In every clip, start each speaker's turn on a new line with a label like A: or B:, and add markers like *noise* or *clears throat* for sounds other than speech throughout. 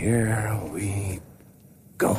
A: here we go.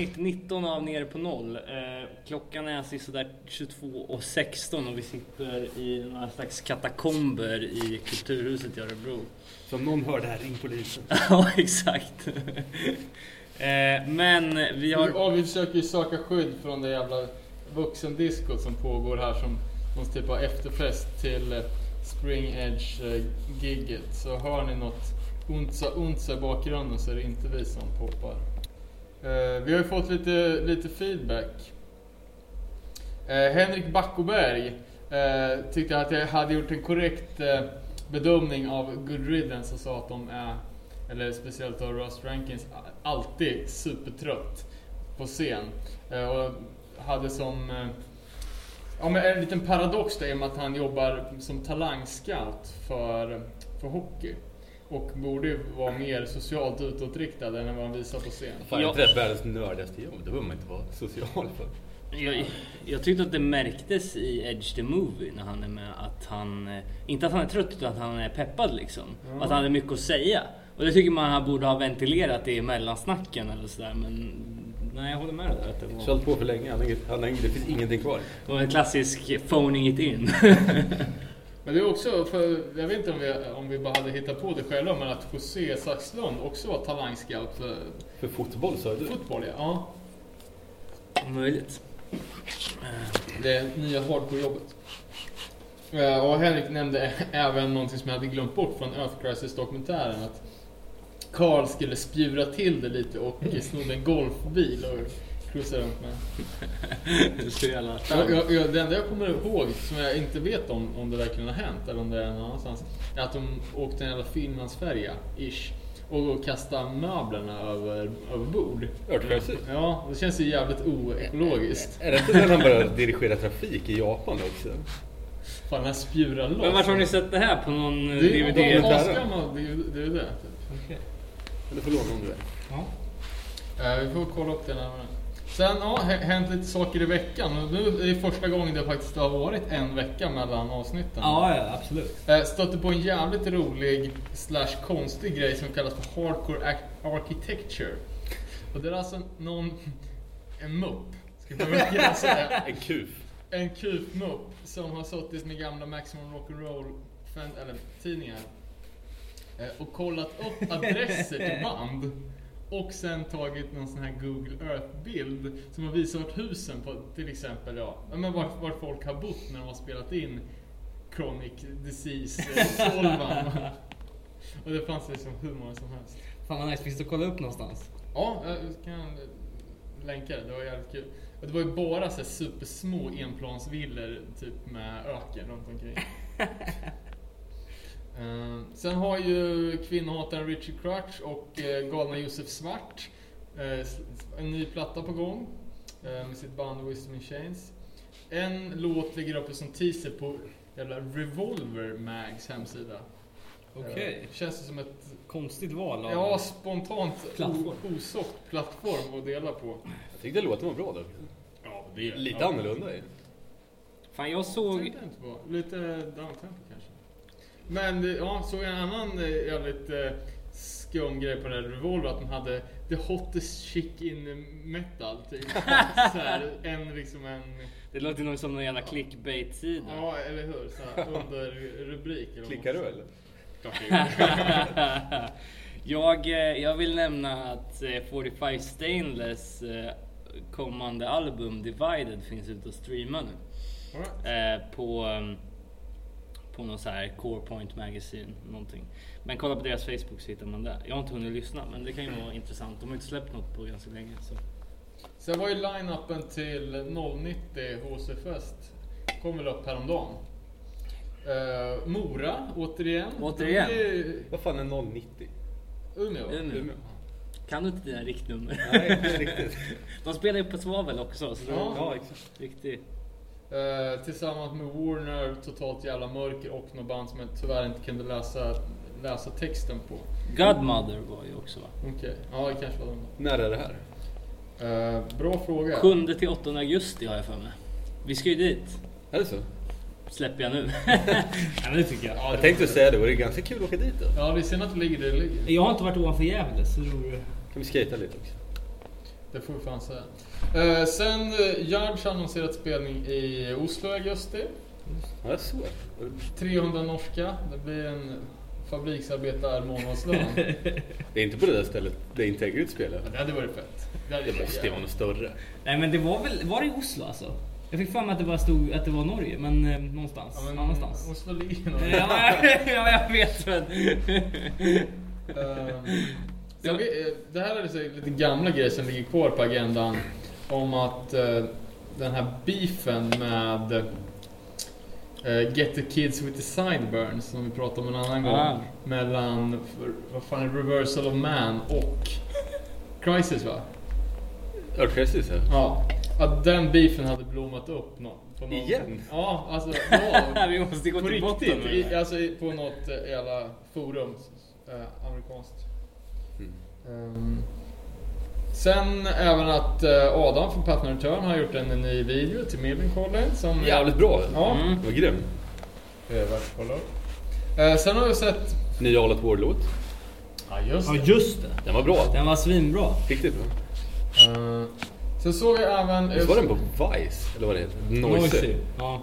B: Avsnitt 19 av Nere på noll. Eh, klockan är alltså sådär 22.16 och vi sitter i några slags katakomber i Kulturhuset i Örebro.
C: Så om någon hör det här, ring polisen. *laughs*
B: ja, exakt. *laughs* eh, men vi har...
D: Ja, vi försöker ju söka skydd från det jävla vuxendiskot som pågår här som någon typ av efterfest till eh, Spring Edge-gigget. Så hör ni något ontsa ontsa i bakgrunden så är det inte vi som poppar. Eh, vi har ju fått lite, lite feedback. Eh, Henrik Backoberg eh, tyckte att jag hade gjort en korrekt eh, bedömning av Good Riddance och sa att de är, eller speciellt då Rust Rankins, alltid supertrött på scen. Eh, och hade som eh, ja, men en liten paradox där i och med att han jobbar som talangscout för, för hockey. Och borde ju vara mer socialt utåtriktad än vad han visar på scen.
C: Fan, är inte det världens nördigaste jobb? Det behöver man inte vara social för.
B: Jag, jag tyckte att det märktes i Edge the Movie när han är med att han, eh, inte att han är trött utan att han är peppad liksom. Att han hade mycket att säga. Och det tycker man han borde ha ventilerat i mellansnacken eller sådär men nej jag håller med dig där. Att det var...
C: Kört på för länge, han han det finns ingenting kvar.
B: Det var en klassisk phoning it in. *laughs*
D: Men det är också, för jag vet inte om vi, om vi bara hade hittat på det själva, men att José Saxlund också var talangscout för
C: För fotboll sa du?
D: fotboll. Ja.
B: Möjligt.
D: Det nya hardcore-jobbet. Eh, Och Henrik nämnde även någonting som jag hade glömt bort från Earth Crisis-dokumentären. Att Carl skulle spjura till det lite och snodde en golfbil och cruisade runt med. *laughs*
B: Så jävla
D: Jag, jag, jag, det enda jag kommer ihåg, som jag inte vet om, om det verkligen har hänt eller om det är någon annanstans, är att de åkte en jävla Finlandsfärja, ish, och, och kastade möblerna över, över bord.
C: Örtskärse?
D: Ja, det känns ju jävligt oekologiskt.
C: Är det inte när han började dirigera trafik i Japan också?
D: Fan, den här spjurar loss.
B: Men vart har ni sett det här? På någon
D: Det
B: DVD?
D: asgammal, det är ju det typ.
C: Eller får låna om du är.
D: Eh, vi får kolla upp det närmare. Sen, ja, hä- hänt lite saker i veckan. Nu är det första gången det faktiskt har varit en vecka mellan avsnitten.
B: Ja, ja, absolut.
D: Eh, Stötte på en jävligt rolig slash konstig grej som kallas för Hardcore Architecture. Och det är alltså någon, en mupp, man verkligen säga. *laughs*
C: En kuf.
D: En kufmupp som har suttit med gamla Maximum Rock'n'Roll fan- eller tidningar eh, och kollat upp adresser till band och sen tagit någon sån här Google Earth-bild som har visat husen på till exempel, ja, men vart, vart folk har bott när de har spelat in Chronic Disease eh, Solvan. *laughs* och det fanns liksom hur många som helst.
B: Fan vad nice, finns det att kolla upp någonstans?
D: Ja, jag kan länka det. Det var jävligt kul. Och det var ju bara så supersmå enplansvillor typ med öken runt omkring. *laughs* Eh, sen har ju kvinnohataren Richie Crutch och eh, galna Josef Svart eh, en ny platta på gång med sitt band Wisdom in Chains. En låt ligger uppe som teaser på jävla Revolver Mags hemsida.
B: Okej.
D: Eh, känns det som ett
B: Konstigt val av...
D: Ja, spontant
B: Plattform.
D: o- osockt plattform att dela på.
C: Jag tyckte låten var bra dock.
D: Ja, det är
C: Lite annorlunda ju.
B: Fan jag såg...
D: Tänkte jag inte på. Lite downtempo. Men det- ja, såg jag en annan eh, jävligt eh, skum grej på den här Revolver att de hade the hottest chick in metal typ. *laughs* så här, en liksom en...
B: Det låter nog som någon jävla clickbait-sida.
D: Ja, eller hur? Så här, under rubrik. eller vad man
C: Klickar du eller?
D: Klart jag *laughs*
B: jag, eh, vill nämna att eh, 45 Stainless eh, kommande album Divided finns ute att streama nu.
D: Right.
B: Eh, på, ehm, på någon så här Core Point Magazine någonting. Men kolla på deras Facebook så hittar man det. Jag har inte hunnit lyssna men det kan ju vara intressant. De har inte släppt något på ganska länge. Så.
D: Sen var ju line-upen till 090 HC Fest. Kom väl upp häromdagen. Uh, Mora, återigen.
B: Återigen.
D: Är
C: Vad fan är 090?
D: Umeå.
B: Umeå.
C: Umeå.
B: Kan du inte dina riktnummer?
C: Nej, inte riktigt. *laughs*
B: De spelar ju på Svavel också. Så
D: Ja.
C: Ja, exakt.
B: riktigt.
D: Eh, tillsammans med Warner, Totalt Jävla Mörker och något band som jag tyvärr inte kunde läsa läsa texten på.
B: Godmother var ju också va?
D: Okej, ja det kanske var den.
C: När är det här?
D: Eh, bra fråga.
B: 7 till 8 augusti har jag för mig. Vi ska ju dit.
C: Är det så?
B: Släpper jag nu? *laughs* ja, men det tycker jag.
C: Jag tänkte säga det, det är ganska kul att åka dit då.
D: Ja, vi ser att det ligger där det ligger.
B: Jag har inte varit ovanför Gävle så tror du...
C: Kan vi skata lite också?
D: Det får vi fan säga. Eh, sen Jards har annonserat spelning i Oslo i augusti.
C: Ja, jag såg.
D: 300 norska. Det blir en fabriksarbetarmånadslön. *laughs*
C: Det är inte på det där stället där Integrit spelar.
D: det hade varit fett. Det, hade
C: Det
D: varit
C: måste ju vara något större.
B: Nej men det var väl, var det i Oslo alltså? Jag fick för mig att det bara stod att det var Norge, men eh, någonstans.
D: Ja, men
B: annanstans.
D: Oslo ligger *laughs* nog.
B: ja, ja, jag vet men... *laughs*
D: Ehm, jag vet, eh, det här är så lite gamla grejer som ligger kvar på agendan. Om att eh, den här beefen med eh, Get the Kids with the Sideburns som vi pratade om en annan
B: Ah.
D: gång. Mellan, vad fan är? Reversal of Man och Crisis va?
C: Ja, precis. Ja.
D: Ja. Att den beefen hade blommat upp nå- på någon,
C: Igen?
D: Ja, alltså *laughs* ja,
B: vi måste gå till botten med
D: I,
B: det.
D: alltså i- på något eh, jävla forum. Eh, amerikanskt.
C: Mm.
D: Ehm, sen även att eh, Adam från Pattern Return har gjort en, ny video till Millencolin som
C: Jävligt bra.
D: Ja,
B: Mm.
C: Det var grym.
D: det. Eh, sen har vi sett...
C: Nya All At War-låt.
D: Ja, just
B: Ja just det.
C: Den var bra.
B: Den var svinbra.
C: Riktigt bra.
D: Eh, sen såg vi även...
C: Visst var den på Vice? Eller vad det heter? Noisy.
B: Ja.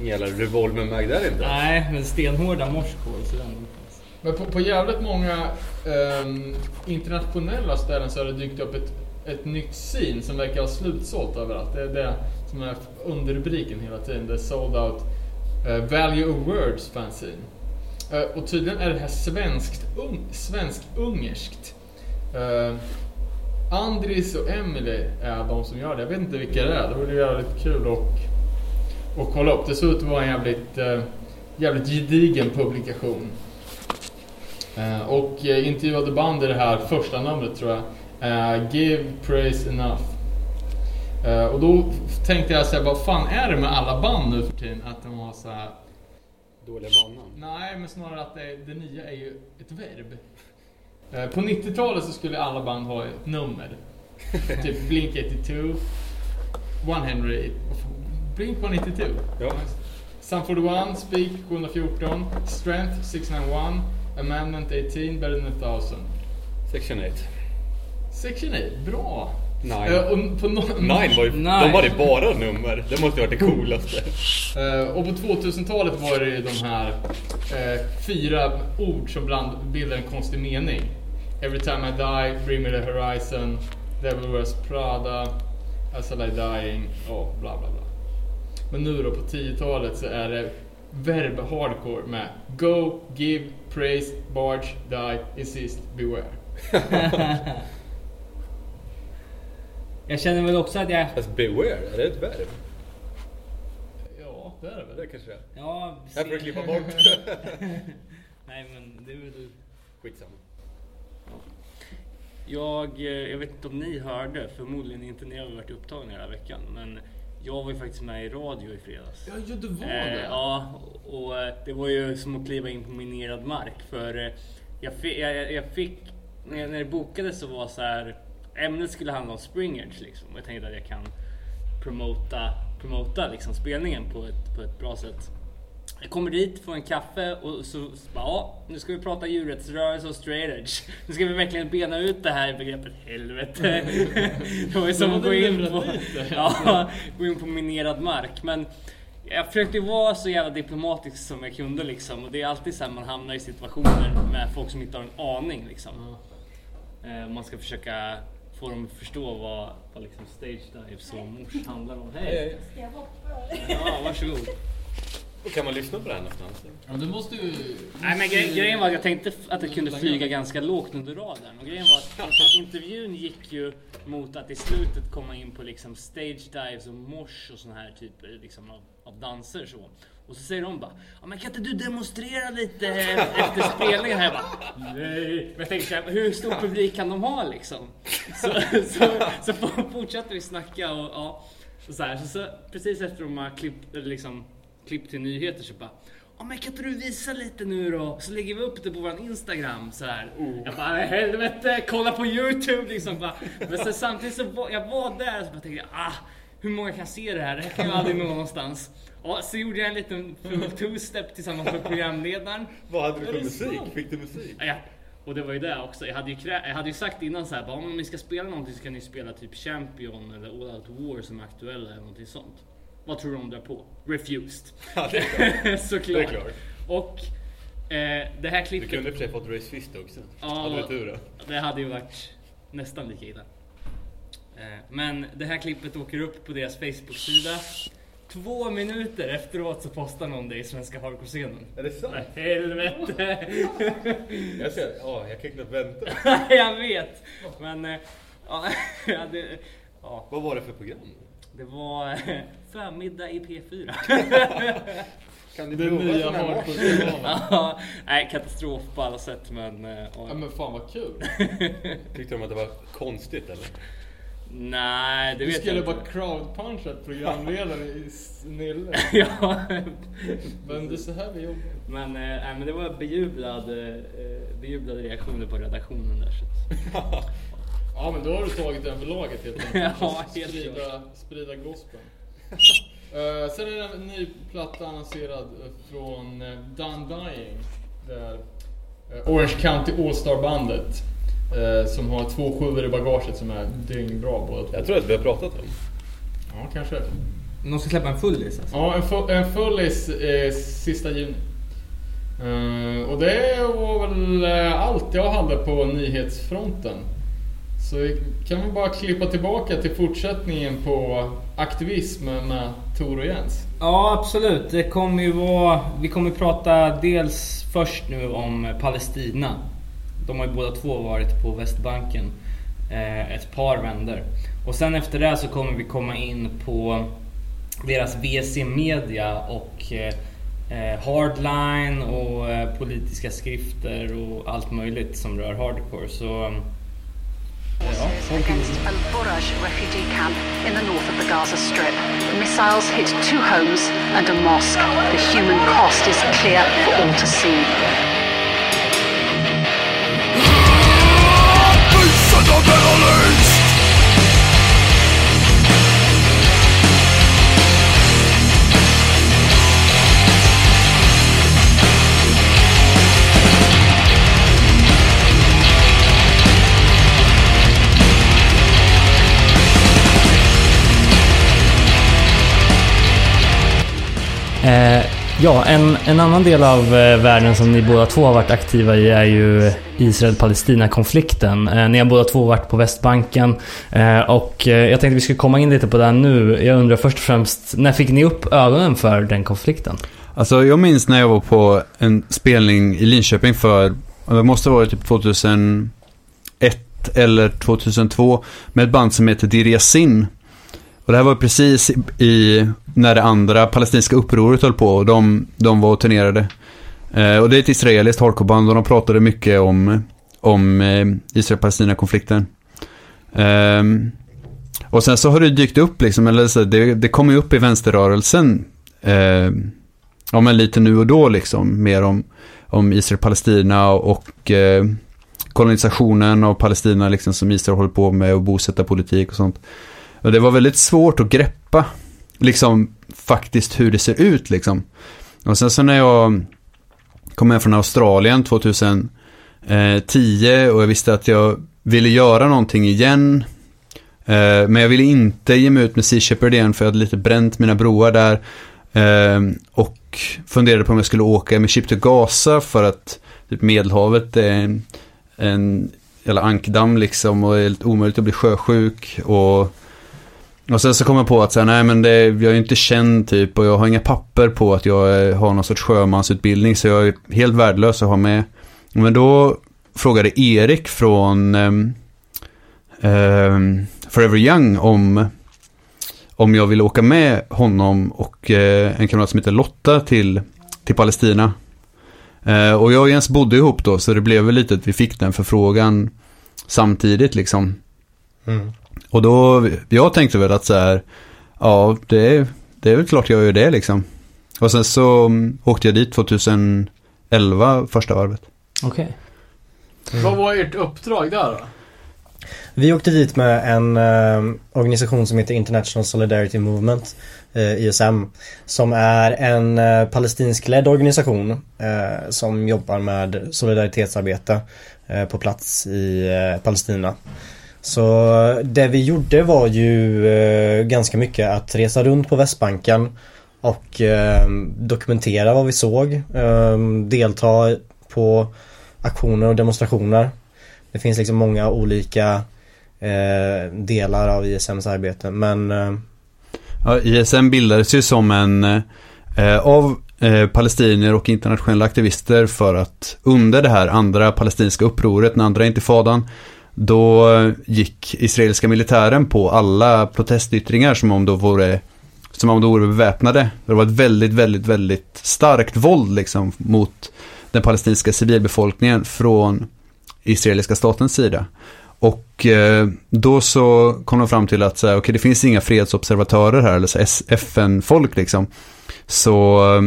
C: Ingen jävla revolver mag där inte.
B: Nej, men stenhårda morskor så den.
D: Men på, på jävligt många um, internationella ställen så har det dykt upp ett, ett nytt scene som verkar ha slutsålt överallt. Det är det som är underrubriken hela tiden. Det är sold out uh, Value of Words fanzine. Uh, och tydligen är det här svenskt, un, svensk-ungerskt. Uh, Andris och Emily är de som gör det. Jag vet inte vilka det är. Det vore jävligt kul att, att kolla upp. Det ser ut att vara en jävligt, jävligt gedigen publikation. Eh, och intervjuade band i det här första numret tror jag. Eh, Give praise enough. Eh, och då tänkte jag säga, vad fan är det med alla band nu för tiden? Att de har så här.
C: Dåliga banan.
D: Nej, men snarare att det, det nya är ju ett verb. På 90-talet så skulle alla band ha ett nummer. *laughs* typ Blink 82, 100, Blink 192.
C: Ja.
D: Sum 41, Speak 714, Strength 691, Amendment 18, Better than 1000.
C: Section 8.
D: Section 8, bra!
C: Nine.
D: Eh, och, på no-
C: Nine var ju...
B: Nine.
C: De hade bara nummer. Det måste ju varit det coolaste.
D: Eh, och på 2000-talet var det ju de här eh, fyra ord som bland bildar en konstig mening. Every time I die, bring me the horizon, Devil wears Prada, As I lie dying, och bla bla bla. Men nu då på 10-talet så är det verb hardcore med Go, give, praise, barge, die, insist, beware. *laughs*
B: Jag känner väl också att jag...
C: Fast beware, är det ett verb?
D: Ja, det är det väl.
C: Det kanske det är.
B: Ja,
C: Här får du klippa bort. *laughs*
B: Nej men det är väl...
C: Skitsamma.
B: Jag, eh, jag vet inte om ni hörde, förmodligen inte ni har varit upptagna hela veckan, men jag var ju faktiskt med i radio i fredags.
D: Ja, ja, du var
B: Eh,
D: det.
B: ja, och eh, det var ju som att kliva in på minerad mark. För eh, jag, fi, jag, jag fick, när, jag, när det bokades så var så här, ämnet skulle handla om Springers liksom. Och jag tänkte att jag kan promota, promota liksom spelningen på ett, på ett bra sätt. Jag kommer dit, får en kaffe och så, så bara, ja, nu ska vi prata djurrättsrörelse och straight edge. *laughs* Nu ska vi verkligen bena ut det här begreppet. Helvete. *laughs* Det var ju som att gå in på, *laughs* ja, gå in på minerad mark. Men jag försökte vara så jävla diplomatisk som jag kunde liksom. Och det är alltid så här man hamnar i situationer med folk som inte har en aning liksom. Eh, Man ska försöka få dem att förstå vad, vad liksom stage dives och mors handlar om. Hej!
E: Ska jag hoppa?
B: Ja, varsågod.
C: Och kan man lyssna på här någonstans?
D: Ja, du måste ju...
B: Nej men gre grejen var att jag tänkte att det kunde flyga ganska lågt under radarn. Och grejen var att intervjun gick ju mot att i slutet komma in på liksom stage dives och mosh och sån här typer liksom av, av danser så. Och så säger de bara, ja men kan inte du demonstrera lite *laughs* efter spelningen här? Jag bara, nej. Men jag tänkte så här, hur stor publik kan de ha liksom? Så, så, så fortsatte vi snacka och ja. Och så, här, så, så precis efter de har klippt, liksom, klippt till nyheter så bara Ja men kan inte du visa lite nu då? Så lägger vi upp det på vår Instagram så här. Jag bara helvete, kolla på Youtube liksom. Bara. Men sen, samtidigt så var jag var där och så bara tänkte jag, ah, hur många kan se det här? Det här kan ju aldrig nå någonstans. Ja, så gjorde jag en liten *laughs* two-step tillsammans med programledaren.
C: Vad hade du för musik? Fick du musik?
B: Ja, och det var ju det också. Jag hade ju, jag hade ju sagt innan så här, bara, om ni ska spela någonting så kan ni spela typ Champion eller All Out War som är aktuella eller någonting sånt. Vad tror du de drar på? Refused. *laughs*
C: Ja, det är klart. *laughs*
B: Såklart.
C: Det är klart.
B: Och eh, det här
C: Du
B: klippet...
C: kunde i och för sig fått Race Fist också.
B: Ja.
C: Hade du tur?
B: Det hade ju varit nästan lika illa. Eh, Men det här klippet åker upp på deras Facebook-sida. Två minuter efteråt så postar någon det i Svenska Hardcore-scenen.
C: Är det sant?
B: Nej, Helvete! *laughs*
C: Jag ser, ja, jag kan knappt vänta.
B: jag vet! Men... eh, Ja, det, ja,
C: Vad var det för program?
B: det var förmiddag i P4. *laughs*
C: Kan du
D: Det
C: prova
D: nya hardcore
B: Ja, Nej, katastrof på alla sätt men... eh, ja.
D: Men fan vad kul. *laughs*
C: Tyckte de att det var konstigt eller?
B: Nej, det
D: Du
B: vet jag
D: skulle
B: inte.
D: bara crowdpuncha ett programledare i snille. *laughs*
B: ja,
D: Men det är så här vi jobbar.
B: men, nej, men det var bejublad, eh, bejublade reaktioner på redaktionen där. Så.
D: Ja men då har du tagit den för laget helt enkelt.
B: Ja, helt
D: sprida, sprida gospeln. Eh, sen är det en ny platta annonserad eh, från uh, Done Dying. Det är eh, Orange County All-Star bandet. eh, som har två sjuor i bagaget som är dyngbra båda två.
C: Jag tror att vi har pratat om.
D: Ja, kanske.
B: De ska släppa en fullis alltså?
D: Ja, en, fu- en fullis eh, sista juni. Eh, och det var väl allt jag hade på nyhetsfronten. Så vi kan vi bara klippa tillbaka till fortsättningen på aktivism med Tor och Jens.
B: Ja, absolut. Det kommer ju vara... Vi kommer prata dels först nu om Palestina. De har ju båda två varit på Västbanken eh, ett par vändor. Och sen efter det så kommer vi komma in på deras VC Media och eh, eh, Hardline och politiska skrifter och allt möjligt som rör hardcore. Så ja,
E: against Al Buraj refugee camp in the north of the Gaza Strip. Missiles hit two homes and a mosque. The human cost is clear for all to see.
B: Ja, en, en annan del av eh, världen som ni båda två har varit aktiva i är ju Israel-Palestina-konflikten. Eh, ni har båda två varit på Västbanken eh, och eh, jag tänkte vi skulle komma in lite på det nu. Jag undrar först och främst, när fick ni upp ögonen för den konflikten?
F: Alltså jag minns när jag var på en spelning i Linköping för, det måste vara typ 2001 eller 2002 med ett band som heter Dirja Sin. Och det här var precis i när det andra palestinska upproret höll på och de, de var och turnerade. Eh, och det är ett israeliskt hardcoreband och de pratade mycket om, om eh, Israel-Palestina-konflikten. Eh, och sen så har det dykt upp liksom, eller så, det, det kommer ju upp i vänsterrörelsen. Eh, ja men lite nu och då liksom, mer om, om Israel-Palestina och eh, kolonisationen av Palestina liksom som Israel håller på med och bosättarpolitik och sånt. Och det var väldigt svårt att greppa liksom faktiskt hur det ser ut liksom. Och sen så när jag kom hem från Australien 2010 eh, och jag visste att jag ville göra någonting igen. Eh, men jag ville inte ge mig ut med Sea Shepherd igen för jag hade lite bränt mina broar där. Eh, och funderade på om jag skulle åka med Ship to Gaza för att typ Medelhavet är en, en jävla ankdamm liksom och det är helt omöjligt att bli sjösjuk. Och, och sen så kom jag på att säga, nej men det, jag är inte känd typ och jag har inga papper på att jag har någon sorts sjömansutbildning så jag är helt värdelös att ha med. Men då frågade Erik från ehm, ehm Forever Young om, om jag ville åka med honom och eh, en kamrat som heter Lotta till, till Palestina. Eh, och jag och Jens bodde ihop då så det blev väl lite att vi fick den förfrågan samtidigt liksom. Mm. Och då, jag tänkte väl att så här, ja det, det är väl klart jag gör det liksom. Och sen så mm, åkte jag dit 2011, första varvet.
G: Okej.
D: Vad var ert uppdrag där då?
G: Vi åkte dit med en eh, organisation som heter International Solidarity Movement, eh, ISM, som är en eh, palestinskledd organisation eh, som jobbar med solidaritetsarbete eh, på plats i eh, Palestina. Så eh, det vi gjorde var ju eh, ganska mycket att resa runt på Västbanken och eh, dokumentera vad vi såg, eh, delta på aktioner och demonstrationer. Det finns liksom många olika eh, delar av ISMs arbete men eh,
F: Ja, ISM bildades ju som en av palestinier och internationella aktivister för att under det här andra palestinska upproret, den andra intifadan, då gick israeliska militären på alla protestyttringar som om de vore som om de vore beväpnade. Det var ett väldigt, väldigt, väldigt starkt våld liksom mot den palestinska civilbefolkningen från israeliska statens sida. Och eh, då så kom de fram till att så här, okay, det finns inga fredsobservatörer här, eller FN-folk liksom. Så eh,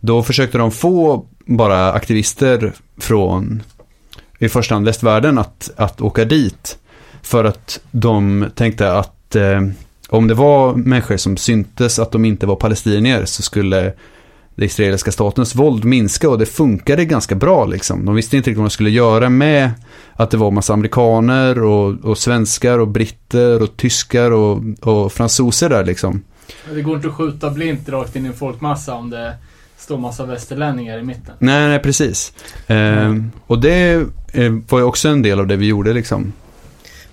F: då försökte de få bara aktivister från i första hand västvärlden att, att åka dit. För att de tänkte att eh, om det var människor som syntes att de inte var palestinier så skulle det israeliska statens våld minska och det funkade ganska bra liksom. De visste inte riktigt vad de skulle göra med att det var massa amerikaner och, och svenskar och britter och tyskar och, och fransoser där liksom.
D: Det går inte att skjuta blint rakt in i en folkmassa om det står massa västerlänningar i mitten.
F: Nej, nej, precis. Eh, och det eh, var ju också en del av det vi gjorde liksom.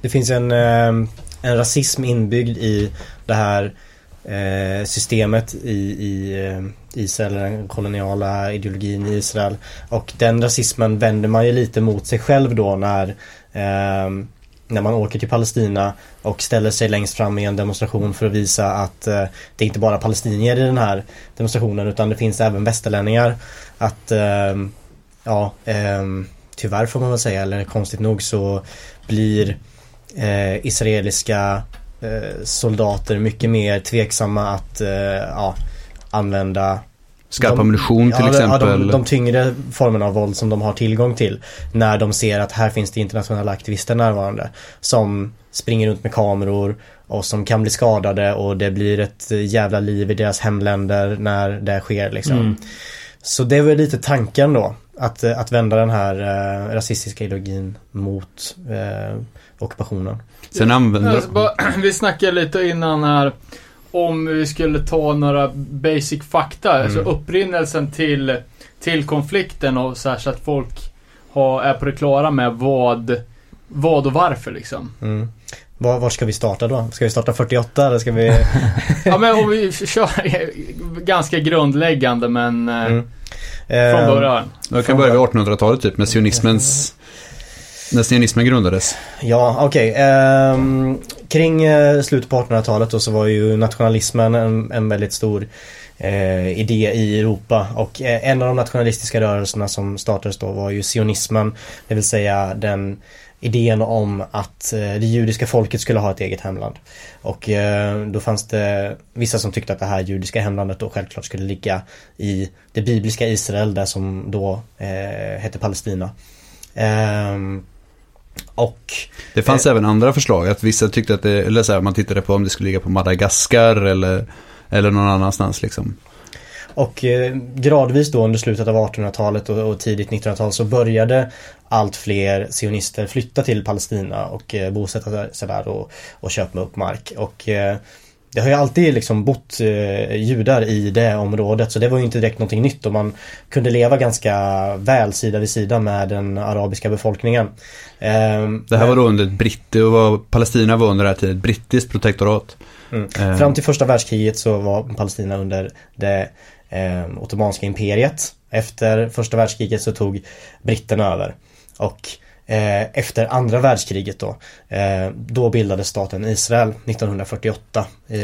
G: det finns en, eh, en rasism inbyggd i det här eh, systemet i, i eh, Israel, den koloniala ideologin i Israel. Och den rasismen vänder man ju lite mot sig själv då när eh, när man åker till Palestina och ställer sig längst fram i en demonstration för att visa att eh, det är inte bara palestinier i den här demonstrationen utan det finns även västerlänningar. Att eh, ja, eh, tyvärr får man väl säga, eller konstigt nog så blir eh, israeliska eh, soldater mycket mer tveksamma att eh, ja, använda
F: Skarp ammunition till
G: ja,
F: exempel.
G: Ja, de, de tyngre formerna av våld som de har tillgång till. När de ser att här finns det internationella aktivister närvarande. Som springer runt med kameror och som kan bli skadade och det blir ett jävla liv i deras hemländer när det sker liksom.
B: Mm.
G: Så det var lite tanken då. Att, att vända den här eh, rasistiska ideologin mot eh, ockupationen.
F: Sen använder
D: Alltså, bara, *clears throat* vi snackade lite innan här om vi skulle ta några basic fakta. Alltså upprinnelsen till, till konflikten och så, här, så att folk har, är på det klara med vad, vad och varför liksom.
G: Mm. Var, var ska vi starta då? Ska vi starta 48 eller ska vi... *laughs*
D: Ja men om vi kör *laughs* ganska grundläggande men eh,
G: Mm.
D: från
G: Eh,
D: början.
F: Jag kan börja vid 1800-talet typ, när sionismens när sionismen grundades.
G: Ja, okej. Ehm, kring eh, slutet på 1800-talet så var ju nationalismen en, en väldigt stor eh, idé i Europa och eh, en av de nationalistiska rörelserna som startades då var ju sionismen. Det vill säga den idén om att eh, det judiska folket skulle ha ett eget hemland. Och då fanns det vissa som tyckte att det här judiska hemlandet då självklart skulle ligga i det bibliska Israel där som då eh, hette Palestina. Ehm, och
F: Det fanns även andra förslag, att vissa tyckte att det, eller så här, man tittade på om det skulle ligga på Madagaskar eller, eller någon annanstans liksom.
G: Och eh, gradvis då under slutet av 1800-talet och, och tidigt 1900-tal så började allt fler sionister flytta till Palestina och eh, bosätta sig där och, och köpa upp mark. Och eh, det har ju alltid liksom bott eh, judar i det området så det var ju inte direkt någonting nytt och man kunde leva ganska väl sida vid sida med den arabiska befolkningen. Ehm,
F: Det här var då under ett britt, det var, Palestina var under det här tiden ett brittiskt protektorat.
G: Mm.
F: Eh,
G: Fram till första världskriget så var Palestina under det eh, ottomanska imperiet. Efter första världskriget så tog britterna över. Och eh, efter andra världskriget då, eh, då bildades staten Israel 1948 eh,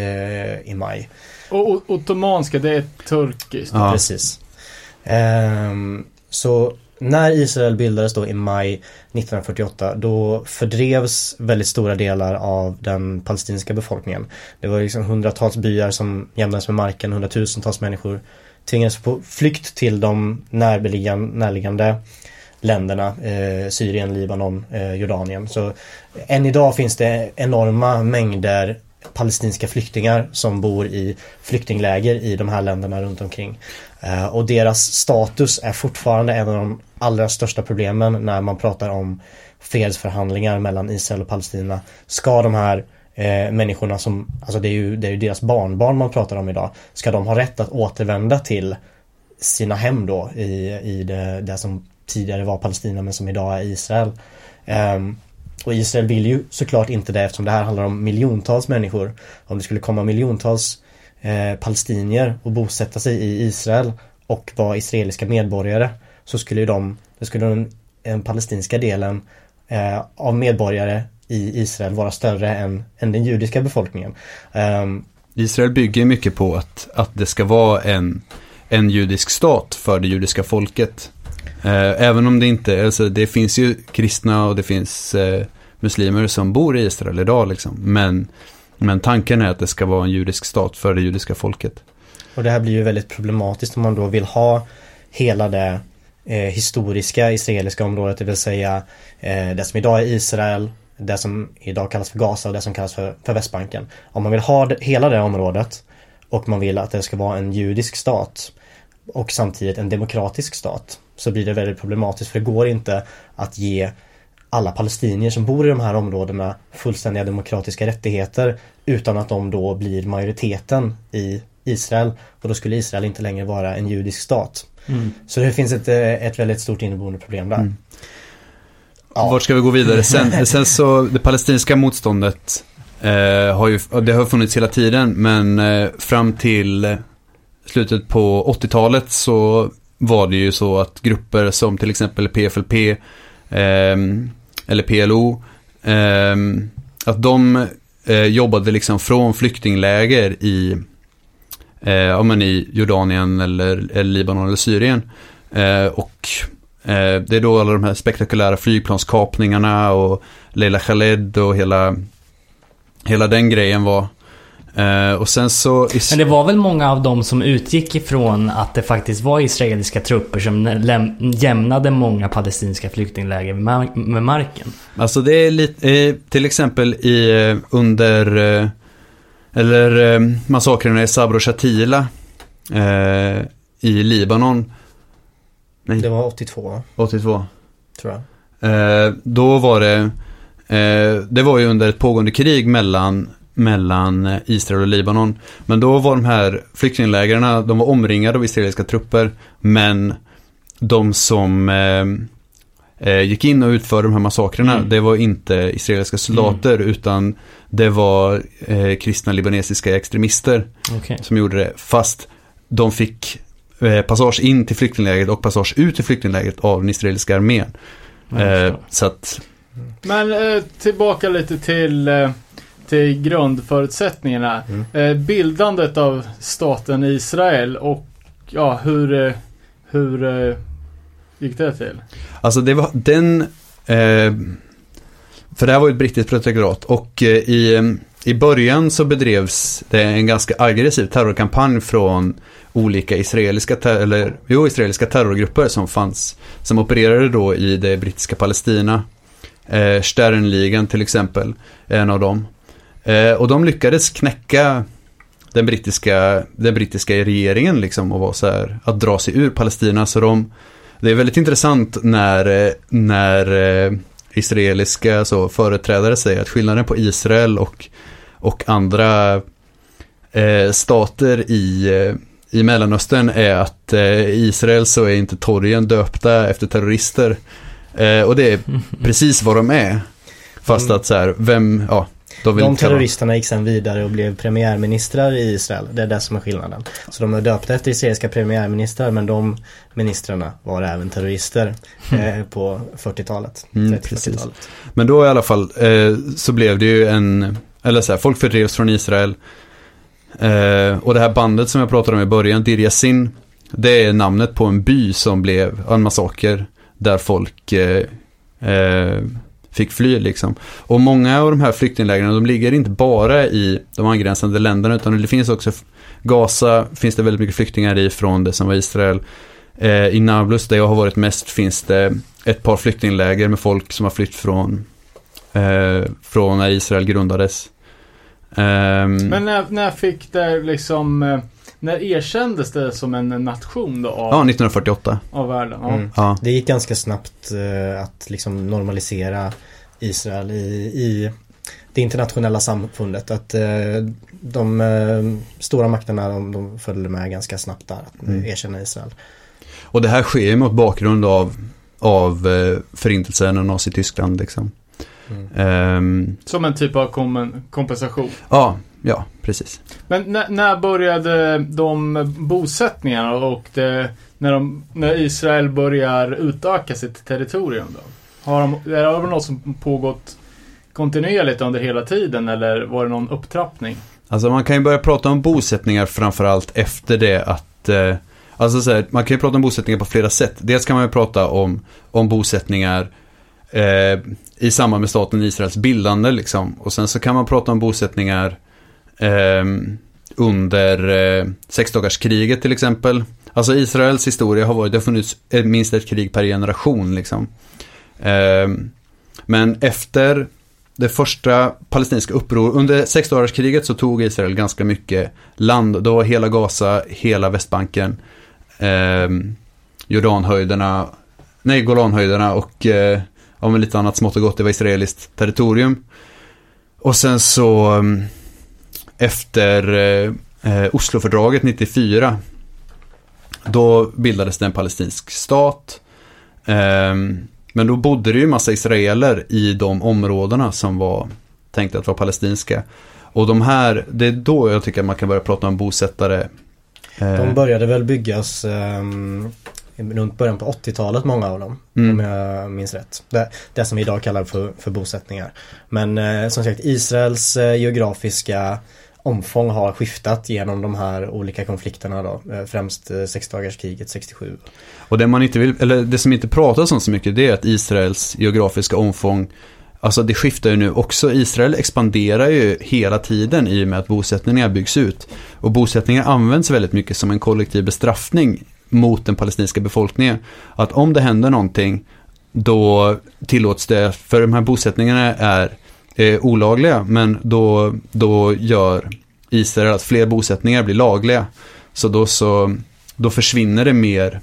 G: i maj.
D: Och, ottomanska det är turkiskt.
F: Ja.
G: Precis. Ehm, så när Israel bildades då i maj 1948 då fördrevs väldigt stora delar av den palestinska befolkningen. Det var liksom hundratals byar som jämnades med marken, hundratusentals människor tvingades på flykt till de närliggande, närliggande länderna, eh, Syrien, Libanon, eh, Jordanien. Så än idag finns det enorma mängder palestinska flyktingar som bor i flyktingläger i de här länderna runt omkring. Eh, och deras status är fortfarande en av de allra största problemen när man pratar om fredsförhandlingar mellan Israel och Palestina. Ska de här eh, människorna som, alltså det är, ju, det är ju deras barnbarn man pratar om idag, ska de ha rätt att återvända till sina hem då i, i det, det som tidigare var Palestina men som idag är Israel. Um, och Israel vill ju såklart inte det eftersom det här handlar om miljontals människor. Om det skulle komma miljontals eh, palestinier och bosätta sig i Israel och vara israeliska medborgare så skulle ju de, det skulle den, den palestinska delen eh, av medborgare i Israel vara större än, än den judiska befolkningen. Um,
F: Israel bygger mycket på att, att det ska vara en, en judisk stat för det judiska folket. Eh, även om det inte, alltså det finns ju kristna och det finns eh, muslimer som bor i Israel idag liksom. Men, men tanken är att det ska vara en judisk stat för det judiska folket.
G: Och det här blir ju väldigt problematiskt om man då vill ha hela det eh, historiska israeliska området, det vill säga eh, det som idag är Israel, det som idag kallas för Gaza och det som kallas för, för Västbanken. Om man vill ha det, hela det området och man vill att det ska vara en judisk stat och samtidigt en demokratisk stat så blir det väldigt problematiskt för det går inte att ge alla palestinier som bor i de här områdena fullständiga demokratiska rättigheter utan att de då blir majoriteten i Israel och då skulle Israel inte längre vara en judisk stat.
B: Mm.
G: Så det finns ett, eh, ett väldigt stort inneboende problem där.
F: Mm.
G: Ja.
F: Vart ska vi gå vidare? *laughs* Sen, sen så, det palestinska motståndet eh, har ju, det har funnits hela tiden, men eh, fram till slutet på 80-talet så var det ju så att grupper som till exempel PFLP eh, eller PLO, eh, att de eh, jobbade liksom från flyktingläger i, eh, ja, men i Jordanien eller, eller Libanon eller Syrien. Eh, och eh, det är då alla de här spektakulära flygplanskapningarna och Leila Khaled och hela, hela den grejen var. Eh, och sen så...
B: Men det var väl många av dem som utgick ifrån att det faktiskt var israeliska trupper som jämnade många palestinska flyktingläger med, mar- med marken.
F: Alltså det är lite, eh, till exempel i, eh, under, eh, eller eh, massakrerna i Sabro Shatila eh, i Libanon. Nej,
G: Det var 82
F: 82.
G: tror jag.
F: Då var det, det var ju under ett pågående krig mellan, mellan Israel och Libanon. Men då var de här flyktinglägren, de var omringade av israeliska trupper. Men de som eh, eh, gick in och utförde de här massakrerna,
B: Mm.
F: det var inte israeliska soldater utan det var eh, kristna libanesiska extremister
B: Okej.
F: som gjorde det. Fast de fick eh, passage in till flyktinglägret och passage ut till flyktinglägret av den israeliska armén. Eh, så att,
D: Men eh, tillbaka lite till, eh, till grundförutsättningarna.
G: Mm.
D: Eh, bildandet av staten Israel och ja, hur, eh, hur eh, gick det till?
F: alltså det var den, för det här var ju ett brittiskt protektorat och i, i början så bedrevs det en ganska aggressiv terrorkampanj från olika israeliska, eller, jo, israeliska terrorgrupper som fanns, som opererade då i det brittiska Palestina. Eh, Sternligan till exempel, en av dem. Eh, och de lyckades knäcka den brittiska, den brittiska regeringen liksom och var så här, att dra sig ur Palestina. Så de, det är väldigt intressant när, eh, när eh, israeliska så, företrädare säger att skillnaden på Israel och, och andra eh, stater i, eh, i Mellanöstern är att eh, i Israel så är inte torgen döpta efter terrorister. Eh, och det är *laughs* precis vad de är. Fast
G: Mm.
F: att så här, vem, ja, de
G: terroristerna gick sen vidare och blev premiärministrar i Israel. Det är det som är skillnaden. Så de är döpta efter israeliska premiärministrar men de ministrarna var även terrorister eh, på 40-talet.
F: Mm,
G: 30-40-talet.
F: Men då i alla fall eh, så blev det ju en, eller så här, folk fördrevs från Israel. Eh, och det här bandet som jag pratade om i början, Dir Yassin, det är namnet på en by som blev en massaker. där folk eh, eh, fick fly liksom. Och många av de här flyktinglägren, de ligger inte bara i de angränsande länderna utan det finns också Gaza finns det väldigt mycket flyktingar i från det som var Israel. Eh, I Nablus, där jag har varit mest, finns det ett par flyktingläger med folk som har flytt från, eh, från när Israel grundades. Eh,
D: Men när, när fick det liksom... Eh, när erkändes det som en nation då av,
F: ja, 1948.
D: av världen? Ja.
G: Mm.
F: Ja.
G: Det gick ganska snabbt eh, att liksom normalisera Israel i, i det internationella samfundet. Att eh, de eh, stora makterna de, de följde med ganska snabbt där att
F: Mm.
G: erkänna Israel.
F: Och det här sker ju mot bakgrund av, av eh, förintelsen och Nazityskland liksom.
G: Mm.
F: Ehm,
D: Som en typ av kom, kompensation.
F: ja, ja, precis.
D: Men när, när började de bosättningarna och det, när, de, när Israel börjar utöka sitt territorium då? Har de, är det något som pågått kontinuerligt under hela tiden eller var det någon upptrappning?
F: Alltså man kan ju börja prata om bosättningar framförallt efter det att eh, Alltså så här, man kan ju prata om bosättningar på flera sätt. Dels kan man ju prata om, om bosättningar eh, i samband med staten Israels bildande liksom. Och sen så kan man prata om bosättningar Ehm, under eh, sexdagarskriget till exempel. Alltså Israels historia har varit, det har funnits eh, minst ett krig per generation liksom. Eh, men efter det första palestinska uppror, under sexdagarskriget så tog Israel ganska mycket land. Då var hela Gaza, hela Västbanken, eh, Jordanhöjderna, nej Golanhöjderna och eh, ja, lite annat smått och gott, det var israeliskt territorium. Och sen så eh, efter eh, eh, Oslofördraget 94 då bildades det en palestinsk stat. Ehm, men då bodde det ju massa israeler i de områdena som var tänkta att vara palestinska. Och de här, det är då jag tycker att man kan börja prata om bosättare. Eh,
G: De började väl byggas ehm, runt början på 80-talet många av dem.
F: Mm.
G: Om jag minns rätt. Det, det som vi idag kallar för, för bosättningar. Men eh, som sagt Israels eh, geografiska omfång har skiftat genom de här olika konflikterna då. Eh, främst eh, sexdagarskriget 67.
F: Och det man inte vill, eller det som inte pratas om så mycket det är att Israels geografiska omfång Alltså det skiftar ju nu också. Israel expanderar ju hela tiden i och med att bosättningar byggs ut. Och bosättningar används väldigt mycket som en kollektiv bestraffning mot den palestinska befolkningen. Att om det händer någonting då tillåts det, för de här bosättningarna är eh, olagliga, men då, då gör Israel att fler bosättningar blir lagliga. Så då, så, då försvinner det mer,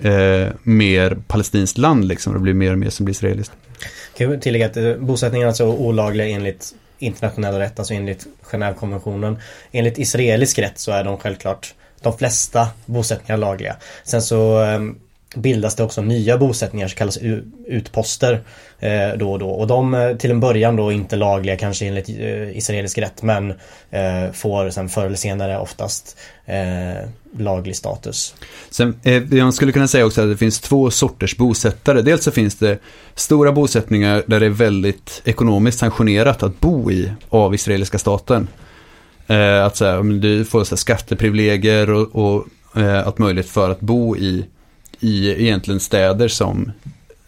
F: eh, mer palestinskt land liksom. Det blir mer och mer som blir israeliskt.
G: Kan jag tillägga att eh, bosättningarna är alltså olagliga enligt internationell rätt, alltså enligt Genèvekonventionen. Enligt israelisk rätt så är de självklart de flesta bosättningar lagliga. Sen så ehm, bildas det också nya bosättningar som kallas utposter eh, då och då. Och de eh, till en början då inte lagliga kanske enligt eh, israelisk rätt men eh, får sen förr eller senare oftast eh, laglig status.
F: Sen, eh, jag skulle kunna säga också att det finns två sorters bosättare. Dels så finns det stora bosättningar där det är väldigt ekonomiskt sanktionerat att bo i av israeliska staten. Eh, att så här, du får så här, skatteprivilegier och, och eh, allt möjligt för att bo i, i egentligen städer som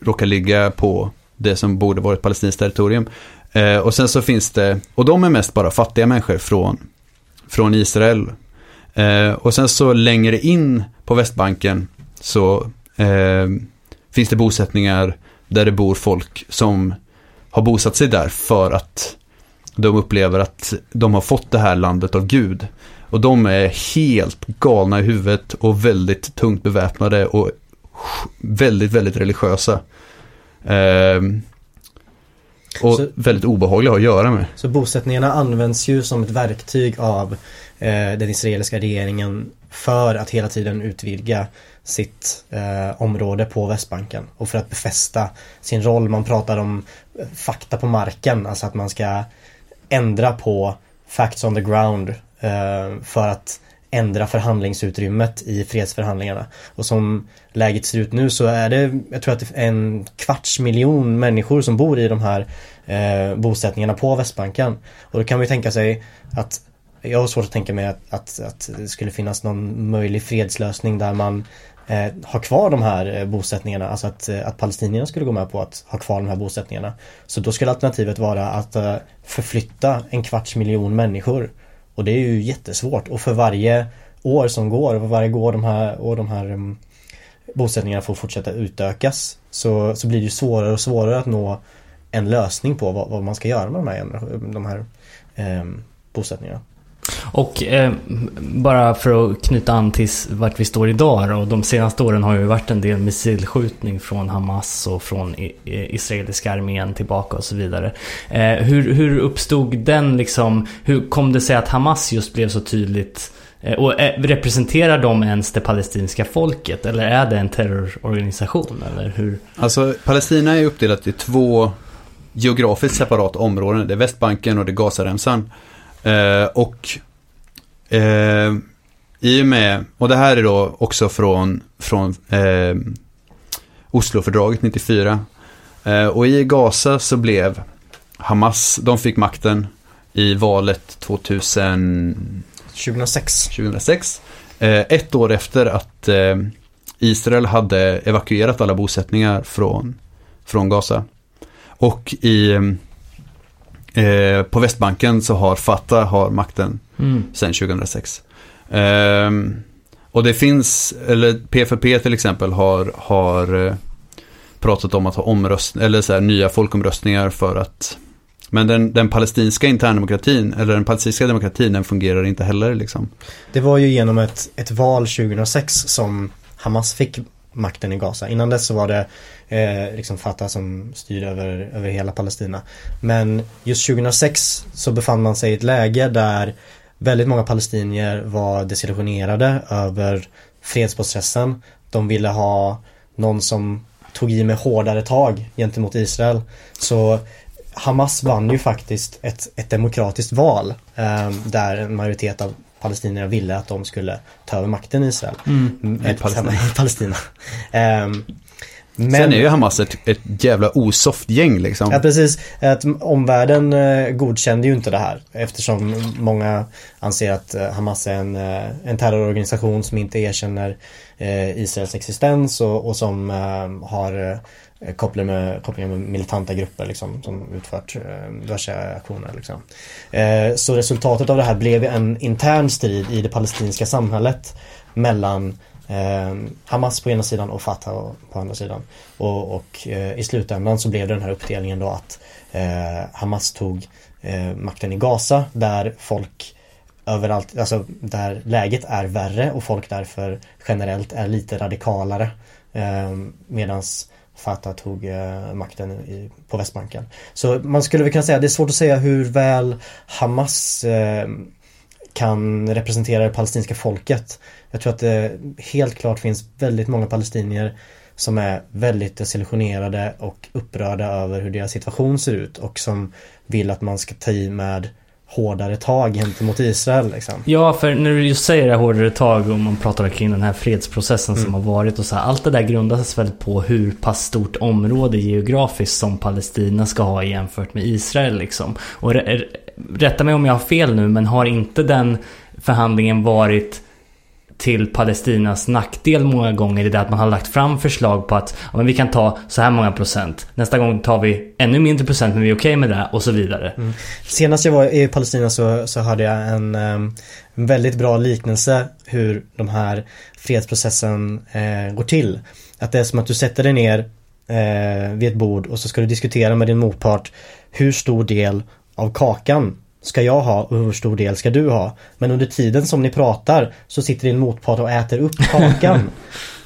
F: råkar ligga på det som borde vara ett palestinskt territorium. Eh, och sen så finns det, och de är mest bara fattiga människor från, från Israel. Eh, och sen så längre in på Västbanken så eh, finns det bosättningar där det bor folk som har bosatt sig där för att de upplever att de har fått det här landet av Gud. Och de är helt galna i huvudet och väldigt tungt beväpnade och väldigt, väldigt religiösa. Eh, och
G: Så-
F: väldigt obehagliga att göra med.
G: Så bosättningarna används ju som ett verktyg av eh, den israeliska regeringen för att hela tiden utvidga sitt eh, område på Västbanken och för att befästa sin roll. Man pratar om eh, fakta på marken, alltså att man ska ändra på facts on the ground Eh, för att ändra förhandlingsutrymmet i fredsförhandlingarna. Och som läget ser ut nu så är det, jag tror att det är en kvarts miljon människor som bor i de här eh, bosättningarna på Västbanken. Och då kan man ju tänka sig att jag har svårt att tänka mig att, att, att det skulle finnas någon möjlig fredslösning där man eh, har kvar de här eh, bosättningarna, alltså att, eh, att palestinierna skulle gå med på att ha kvar de här bosättningarna. Så då skulle alternativet vara att eh, förflytta en kvarts miljon människor. Och det är ju jättesvårt och för varje år som går och för varje år de här, år de här um, bosättningarna får fortsätta utökas så, så blir det ju svårare och svårare att nå en lösning på vad, vad man ska göra med de här, de här um, bosättningarna.
H: Och eh, bara för att knyta an till vart vi står idag då. De senaste åren har ju varit en del missilskjutning från Hamas och från israeliska armén tillbaka och så vidare. Eh, hur, hur uppstod den liksom? Hur kom det sig att Hamas just blev så tydligt eh, och eh, representerar de ens det palestinska folket? Eller är det en terrororganisation? Eller hur?
F: Alltså Palestina är uppdelat i två geografiskt separata områden. Det är Västbanken och det är Gazaremsan. Eh, och eh, i och med, och det här är då också från, från eh, Oslofördraget 94. Eh, och i Gaza så blev Hamas, de fick makten i valet 2000
G: 2006.
F: 2006. Eh, ett år efter att eh, Israel hade evakuerat alla bosättningar från, från Gaza. Och i, eh, på Västbanken så har Fatah har makten
H: Mm.
F: sedan 2006. Ehm, och det finns, eller PFP till exempel har, har eh, pratat om att ha omröstning, eller så här, nya folkomröstningar för att men den, den palestinska interndemokratin, eller den palestinska demokratin, den fungerar inte heller liksom.
G: Det var ju genom ett, ett val 2006 som Hamas fick makten i Gaza. Innan dess så var det eh, liksom Fatah som styrde över, över hela Palestina. Men just 2006 så befann man sig i ett läge där väldigt många palestinier var desillusionerade över fredsprocessen. De ville ha någon som tog i med hårdare tag gentemot Israel. Så Hamas vann ju faktiskt ett, ett demokratiskt val eh, där en majoritet av palestinierna ville att de skulle ta över makten i Israel. Mm,
F: I Palestina. *laughs*
G: I Palestina. Ehm, men,
F: Sen är ju Hamas ett, ett jävla osoft gäng liksom.
G: Ja precis, att omvärlden eh, godkände ju inte det här eftersom många anser att eh, Hamas är en, eh, en terrororganisation som inte erkänner eh, Israels existens och, och som eh, har eh, Eh, kopplingar med, kopplingar med militanta grupper liksom, som utfört eh, diverse aktioner. Liksom. Eh, så resultatet av det här blev en intern strid i det palestinska samhället mellan eh, Hamas på ena sidan och Fatah på andra sidan. Och, och eh, i slutändan så blev det den här uppdelningen då att eh, Hamas tog eh, makten i Gaza där folk överallt, alltså där läget är värre och folk därför generellt är lite radikalare. Eh, medans Fatah tog eh, makten i, på Västbanken. Så man skulle väl kunna säga, det är svårt att säga hur väl Hamas eh, kan representera det palestinska folket. Jag tror att det helt klart finns väldigt många palestinier som är väldigt desillusionerade och upprörda över hur deras situation ser ut och som vill att man ska ta i med hårdare tag gentemot Israel liksom.
H: Ja, för när du just säger det här hårdare tag och man pratar kring den här fredsprocessen som har varit och så här, Allt det där grundas väl på hur pass stort område geografiskt som Palestina ska ha jämfört med Israel liksom. Och rätta mig om jag har fel nu, men har inte den förhandlingen varit till Palestinas nackdel många gånger i det att man har lagt fram förslag på att ja, men vi kan ta så här många procent. Nästa gång tar vi ännu mindre procent men vi är okej med det och så vidare. Mm.
G: Senast jag var i Palestina så, så hörde jag en, ehm, en väldigt bra liknelse hur de här fredsprocessen eh, går till. Att det är som att du sätter dig ner eh, vid ett bord och så ska du diskutera med din motpart hur stor del av kakan ska jag ha och hur stor del ska du ha. Men under tiden som ni pratar så sitter din motpart och äter upp *laughs* kakan.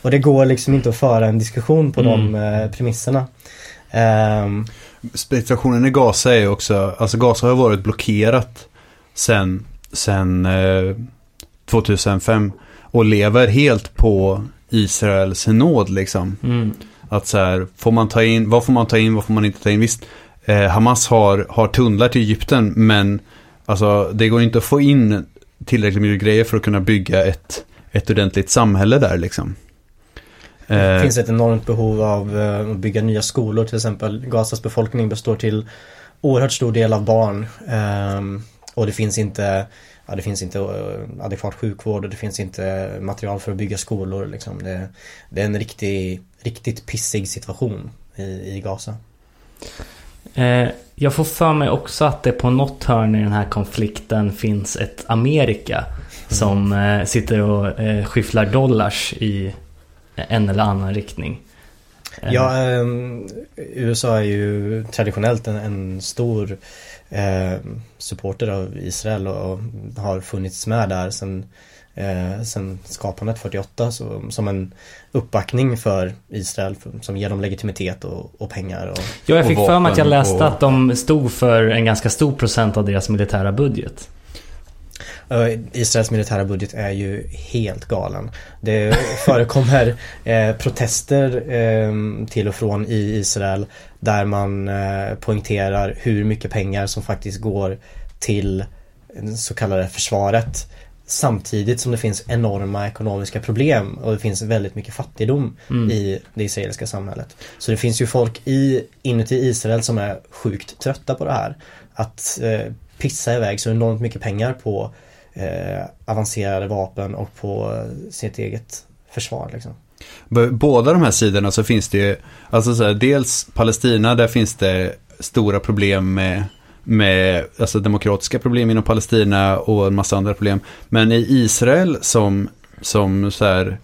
G: och det går liksom inte att föra en diskussion på de eh, premisserna. Ehm,
F: Situationen i Gaza är också, alltså Gaza har varit blockerat sen, sen eh, 2005 och lever helt på Israels nåd liksom.
H: Mm.
F: Att så här, får man ta in, vad får man ta in, vad får man inte ta in? Visst, eh, Hamas har, har tunnlar till Egypten men alltså det går inte att få in tillräckligt mycket grejer för att kunna bygga ett, ett ordentligt samhälle där liksom.
G: Det
F: Eh,
G: finns ett enormt behov av eh, att bygga nya skolor till exempel. Gazas befolkning består till oerhört stor del av barn. Ehm, och det finns inte ja, det finns inte eh, adekvat sjukvård och det finns inte material för att bygga skolor. Liksom. Det, det är en riktig, riktigt pissig situation i, i Gaza.
H: Eh, jag får för mig också att det på något hörn i den här konflikten finns ett Amerika som eh, sitter och eh, skyfflar dollars i en eller annan riktning. Eh,
G: Ja, ehm, USA är ju traditionellt en, en stor eh, supporter av Israel och, och har funnits med där sen, eh, sen skapandet 48 så, som en uppbackning för Israel för, som ger dem legitimitet och, och pengar. Och,
H: Ja, jag fick
F: och
H: för mig att jag läste
F: och-
H: att de stod för en ganska stor procent av deras militära budget.
G: Eh, Israels militära budget är ju helt galen. Det *laughs* förekommer eh, protester eh, till och från i Israel där man eh, poängterar hur mycket pengar som faktiskt går till det så kallade försvaret. Samtidigt som det finns enorma ekonomiska problem och det finns väldigt mycket fattigdom i det israeliska samhället. Så det finns ju folk i, inuti Israel som är sjukt trötta på det här. Att eh, pissa iväg så enormt mycket pengar på eh, avancerade vapen och på eh, sitt eget försvar liksom.
F: Båda de här sidorna så finns det ju, alltså så här, dels Palestina, där finns det stora problem med, med alltså demokratiska problem inom Palestina och en massa andra problem. Men i Israel som, som så här,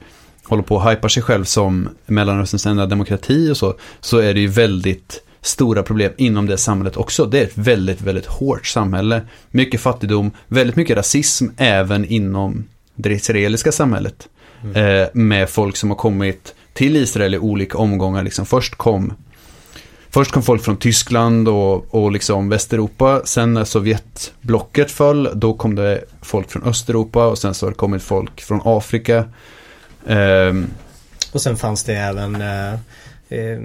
F: håller på och hypar sig själv som Mellanösterns enda demokrati och så, så är det ju väldigt stora problem inom det samhället också. Det är ett väldigt, väldigt hårt samhälle. Mycket fattigdom, väldigt mycket rasism även inom det israeliska samhället. Eh, med folk som har kommit till Israel i olika omgångar. Liksom först kom Först kom folk från Tyskland och, och liksom Västeuropa. Sen när Sovjetblocket föll, då kom det folk från Östeuropa och sen så har det kommit folk från Afrika. Ehm,
G: Och sen fanns det även eh, eh,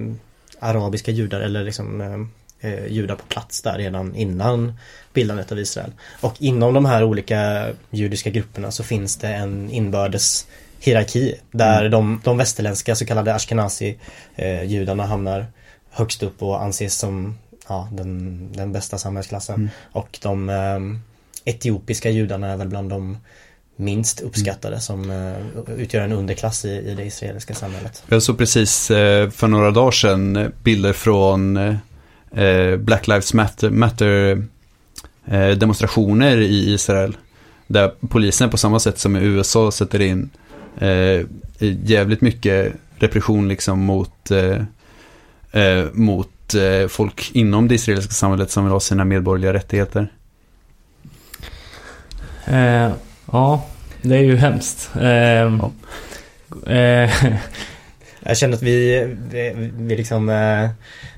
G: arabiska judar eller liksom eh, eh, judar på plats där redan innan bildandet av Israel. Och inom de här olika judiska grupperna så finns det en inbördes hierarki där de, de västerländska så kallade ashkenazi eh, hamnar högst upp och anses som ja, den, den bästa samhällsklassen. Och de eh, etiopiska judarna är väl bland de minst uppskattade som eh, utgör en underklass i, i det israeliska samhället.
F: Jag såg precis eh, för några dagar sedan eh, bilder från eh, Black Lives Matter, Matter eh, demonstrationer i Israel. Där polisen på samma sätt som i USA sätter in eh, jävligt mycket repression liksom mot, eh, mot eh, folk inom det israeliska samhället som vill ha sina medborgerliga rättigheter.
H: Eh, ja, det är ju hemskt. Eh, eh, *laughs*
G: Jag känner att vi, vi, vi liksom eh,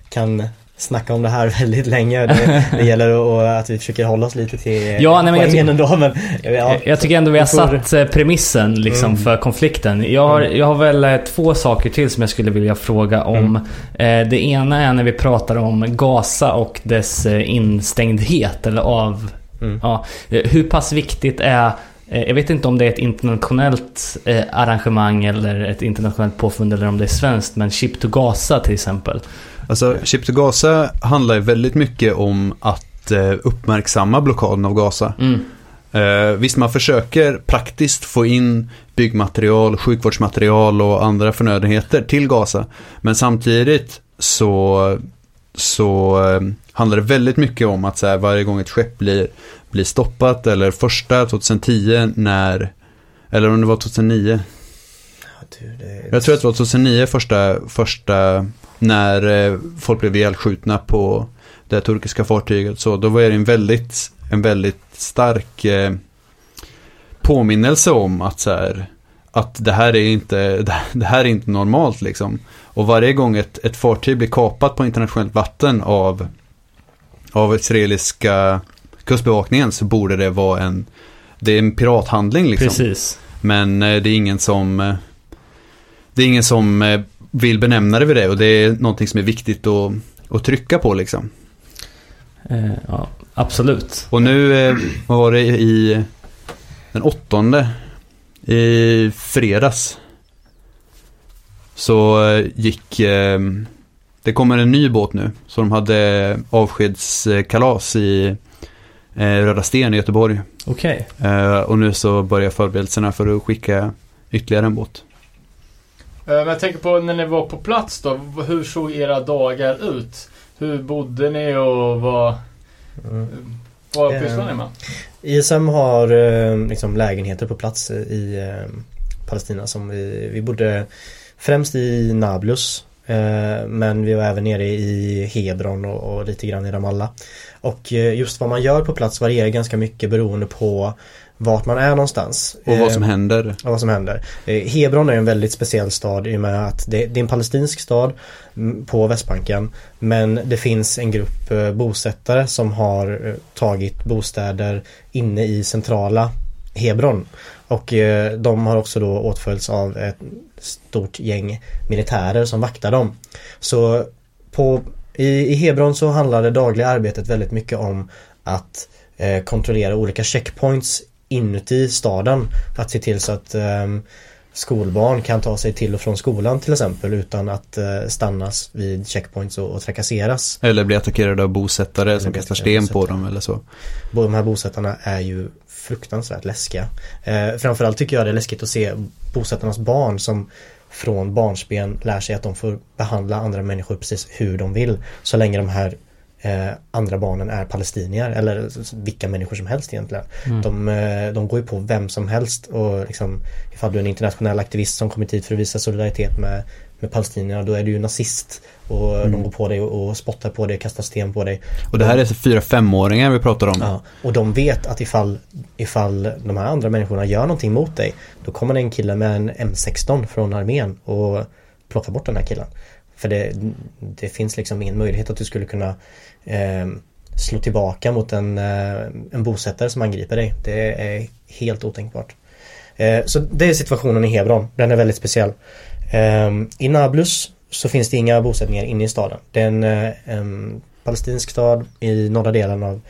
G: kan snacka om det här *laughs* väldigt länge. Det, det gäller att, vi försöker hålla oss lite till
H: Ja, nej, men jag tycker-
G: ändå. Men, ja,
H: jag tycker ändå vi har satt eh, premissen liksom
G: Mm.
H: för konflikten. Jag har, jag har väl eh, två saker till som jag skulle vilja fråga om. Eh, det ena är när vi pratar om Gaza och dess eh, instängdhet eller av...
G: Mm.
H: Ja, eh, hur pass viktigt är eh, jag vet inte om det är ett internationellt eh, arrangemang eller ett internationellt påfund eller om det är svenskt. Men Ship to Gaza till exempel.
F: Alltså, Ship to Gaza handlar ju väldigt mycket om att eh, uppmärksamma blockaden av Gaza.
H: Mm.
F: Eh, visst, man försöker praktiskt få in byggmaterial, sjukvårdsmaterial och andra förnödenheter till Gaza. Men samtidigt så, så eh, handlar det väldigt mycket om att så här, varje gång ett skepp blir, blir stoppat, eller första 2010 när, eller om det var 2009,
G: du, det,
F: jag tror att det var 2009 första, första när eh, folk blev ihjälskjutna på det turkiska fartyget. Så då var det en väldigt, en väldigt stark eh, påminnelse om att så här, att det här är inte, *laughs* det här är inte normalt liksom. Och varje gång ett, ett fartyg blir kapat på internationellt vatten av, av israeliska kustbevakningen så borde det vara en, det är en pirathandling liksom.
H: Precis.
F: Men eh, det är ingen som Det är ingen som vill benämna det vid det och det är någonting som är viktigt att, att trycka på liksom.
H: Eh, ja, absolut.
F: Och nu, eh, vad var det i den åttonde i fredags så eh, gick eh, det kommer en ny båt nu så de hade avskedskalas i eh, Röda Sten i Göteborg.
H: Okej.
F: Eh, och nu så börjar förberedelserna för att skicka ytterligare en båt.
D: Eh, Men jag tänker på när ni var på plats då. Hur såg era dagar ut? Hur bodde ni och vad,
G: Mm.
D: vad
G: Eh,
D: pysslade ni med?
G: ISM har eh, liksom lägenheter på plats i eh, Palestina som vi, vi bodde främst i Nablus eh, men vi var även nere i Hebron och, lite grann i Ramallah. Och eh, just vad man gör på plats varierar ganska mycket beroende på vart man är någonstans.
F: Och vad
G: Eh,
F: som händer.
G: Ja, vad som händer. Eh, Hebron är en väldigt speciell stad i och med att det, det är en palestinsk stad mm, på Västbanken. Men det finns en grupp eh, bosättare som har tagit bostäder inne i centrala Hebron. Och eh, de har också då åtföljts av ett stort gäng militärer som vaktar dem. Så på, i, i Hebron så handlar det dagliga arbetet väldigt mycket om att eh, kontrollera olika checkpoints inuti staden. Att se till så att ehm, skolbarn kan ta sig till och från skolan till exempel utan att eh, stannas vid checkpoints och, och trakasseras.
F: Eller bli attackerade av bosättare
G: Eller
F: som kastar sten på dem eller så.
G: De här bosättarna är ju fruktansvärt läskiga. Eh, framförallt tycker jag det är läskigt att se bosättarnas barn som från barnsben lär sig att de får behandla andra människor precis hur de vill. Så länge de här eh, andra barnen är palestinier eller vilka människor som helst egentligen. De, eh, de går ju på vem som helst och liksom ifall du är en internationell aktivist som kommit hit för att visa solidaritet med, med palestinierna då är du ju nazist och de går på dig och, och spottar på dig, kastar sten på dig.
F: Och det här är fyra femåringar vi pratar om.
G: Ja, och de vet att ifall, ifall de här andra människorna gör någonting mot dig Då kommer det en kille med en M16 från armén och plockar bort den här killen för det, det finns liksom ingen möjlighet att du skulle kunna eh, slå tillbaka mot en, eh, en bosättare som angriper dig. Det är helt otänkbart. Eh, Så det är situationen i Hebron, den är väldigt speciell. Eh, I Nablus så finns det inga bosättningar inne i staden. Det är en, eh, en palestinsk stad i norra delen av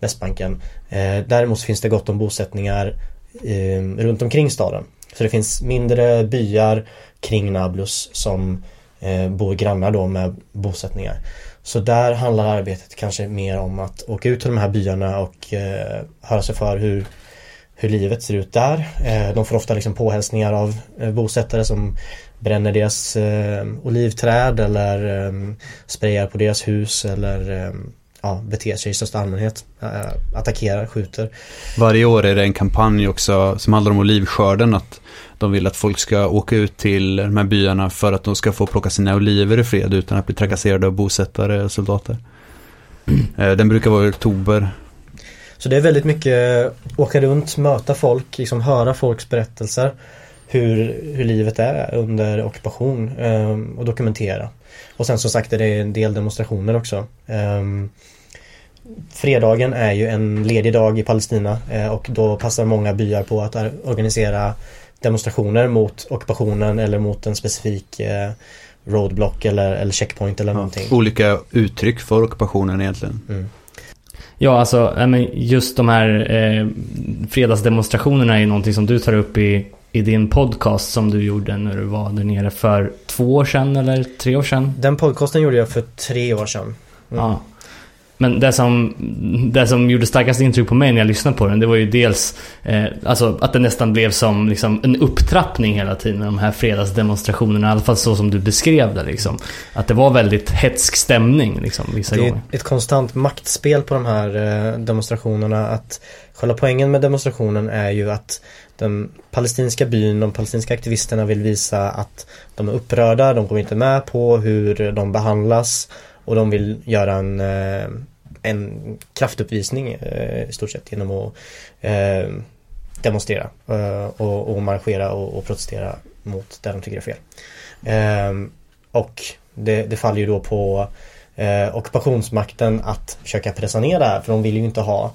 G: Västbanken. Eh, däremot finns det gott om bosättningar eh, runt omkring staden. Så det finns mindre byar kring Nablus som eh, Eh, bor grannar då med bosättningar. Så där handlar arbetet kanske mer om att åka ut till de här byarna och eh, höra sig för hur, hur livet ser ut där. Eh, de får ofta liksom påhälsningar av eh, bosättare som bränner deras eh, olivträd eller eh, sprayar på deras hus eller eh, ja, beter sig i största allmänhet. Eh, attackerar, skjuter.
F: Varje år är det en kampanj också som handlar om olivskörden. Att de vill att folk ska åka ut till de här byarna för att de ska få plocka sina oliver i fred utan att bli trakasserade av bosättare och soldater. Eh, Den brukar vara i oktober.
G: Så det är väldigt mycket åka runt, möta folk, liksom höra folks berättelser. Hur, hur livet är under ockupation eh, och dokumentera. Och sen som sagt är det en del demonstrationer också. Eh, fredagen är ju en ledig dag i Palestina eh, och då passar många byar på att organisera demonstrationer mot ockupationen eller mot en specifik eh, roadblock eller, eller checkpoint eller någonting.
F: Olika uttryck för ockupationen egentligen.
H: Ja, alltså just de här eh, fredagsdemonstrationerna är ju någonting som du tar upp i, i din podcast som du gjorde när du var där nere för två år sedan eller tre år sedan.
G: Den podcasten gjorde jag för tre år sedan. Mm.
H: Ja. Men det som, det som gjorde starkast intryck på mig när jag lyssnade på den, det var ju dels eh, alltså att det nästan blev som liksom, en upptrappning hela tiden de här fredagsdemonstrationerna. I alla fall så som du beskrev det liksom. Att det var väldigt hetsk stämning liksom, vissa
G: Det är
H: gånger.
G: ett konstant maktspel på de här eh, demonstrationerna. Att själva poängen med demonstrationen är ju att den palestinska byn, de palestinska aktivisterna vill visa att de är upprörda, de går inte med på hur de behandlas och de vill göra en, eh, en kraftuppvisning eh, i stort sett genom att eh, demonstrera och, och marschera och, och protestera mot det de tycker är fel. Och det, det faller ju då på eh, ockupationsmakten att försöka pressa ner det här för de vill ju inte ha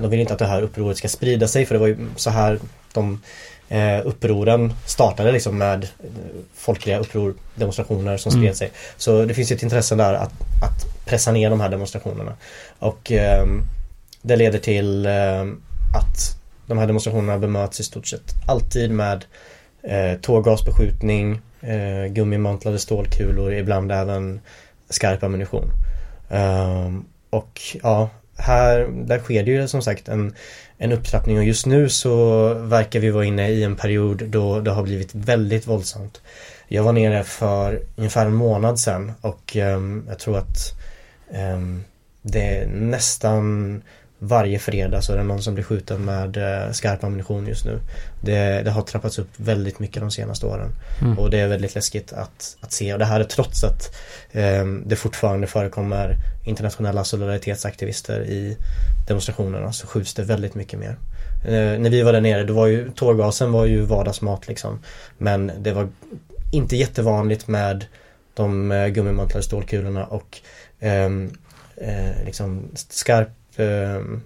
G: de vill inte att det här upproret ska sprida sig för det var ju så här de eh, upproren startade liksom med eh, folkliga uppror, demonstrationer som spred
H: Mm.
G: sig. Så det finns ju ett intresse där att, att pressa ner de här demonstrationerna. Och ehm, det leder till att de här demonstrationerna bemöts i stort sett alltid med eh, tårgasbeskjutning, eh, gummimantlade stålkulor, ibland även skarp ammunition. Ehm, och ja, här, där sker det ju som sagt en, en upptrappning och just nu så verkar vi vara inne i en period då det har blivit väldigt våldsamt. Jag var nere för ungefär en månad sedan och um, jag tror att um, det är nästan varje fredag så är det någon som blir skjuten med eh, skarp ammunition just nu. Det, det har trappats upp väldigt mycket de senaste åren.
H: Mm.
G: Och det är väldigt läskigt att, att se. Och det här är trots att eh, det fortfarande förekommer internationella solidaritetsaktivister i demonstrationerna så skjuts det väldigt mycket mer. Eh, när vi var där nere då var ju tårgasen var ju vardagsmat liksom. Men det var inte jättevanligt med de eh, gummimantlade stålkulorna och ehm, eh, liksom skarp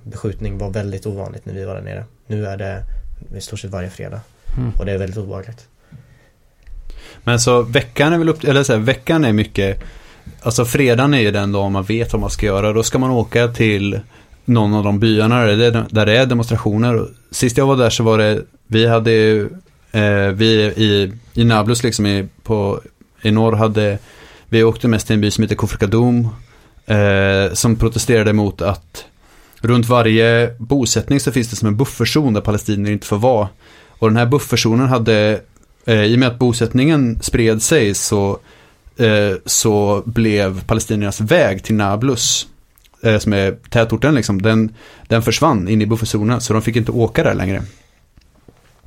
G: beskjutning var väldigt ovanligt när vi var där nere. Nu är det i stort sett varje fredag.
H: Mm.
G: Och det är väldigt obehagligt.
F: Men så veckan är väl upp, eller så här, veckan är mycket, alltså fredagen är ju den dag man vet vad man ska göra. Då ska man åka till någon av de byarna där det, där det är demonstrationer. Sist jag var där så var det, vi hade ju, eh, vi i, i Nablus liksom i, på, i norr hade, vi åkte mest till en by som heter Kofrkadum. Eh, som protesterade mot att runt varje bosättning så finns det som en bufferzon där palestinier inte får vara. Och den här bufferzonen hade Eh, I och med att bosättningen spred sig så, eh, så blev palestiniernas väg till Nablus, eh, som är tätorten liksom, den, den försvann in i buffertzonen så de fick inte åka där längre.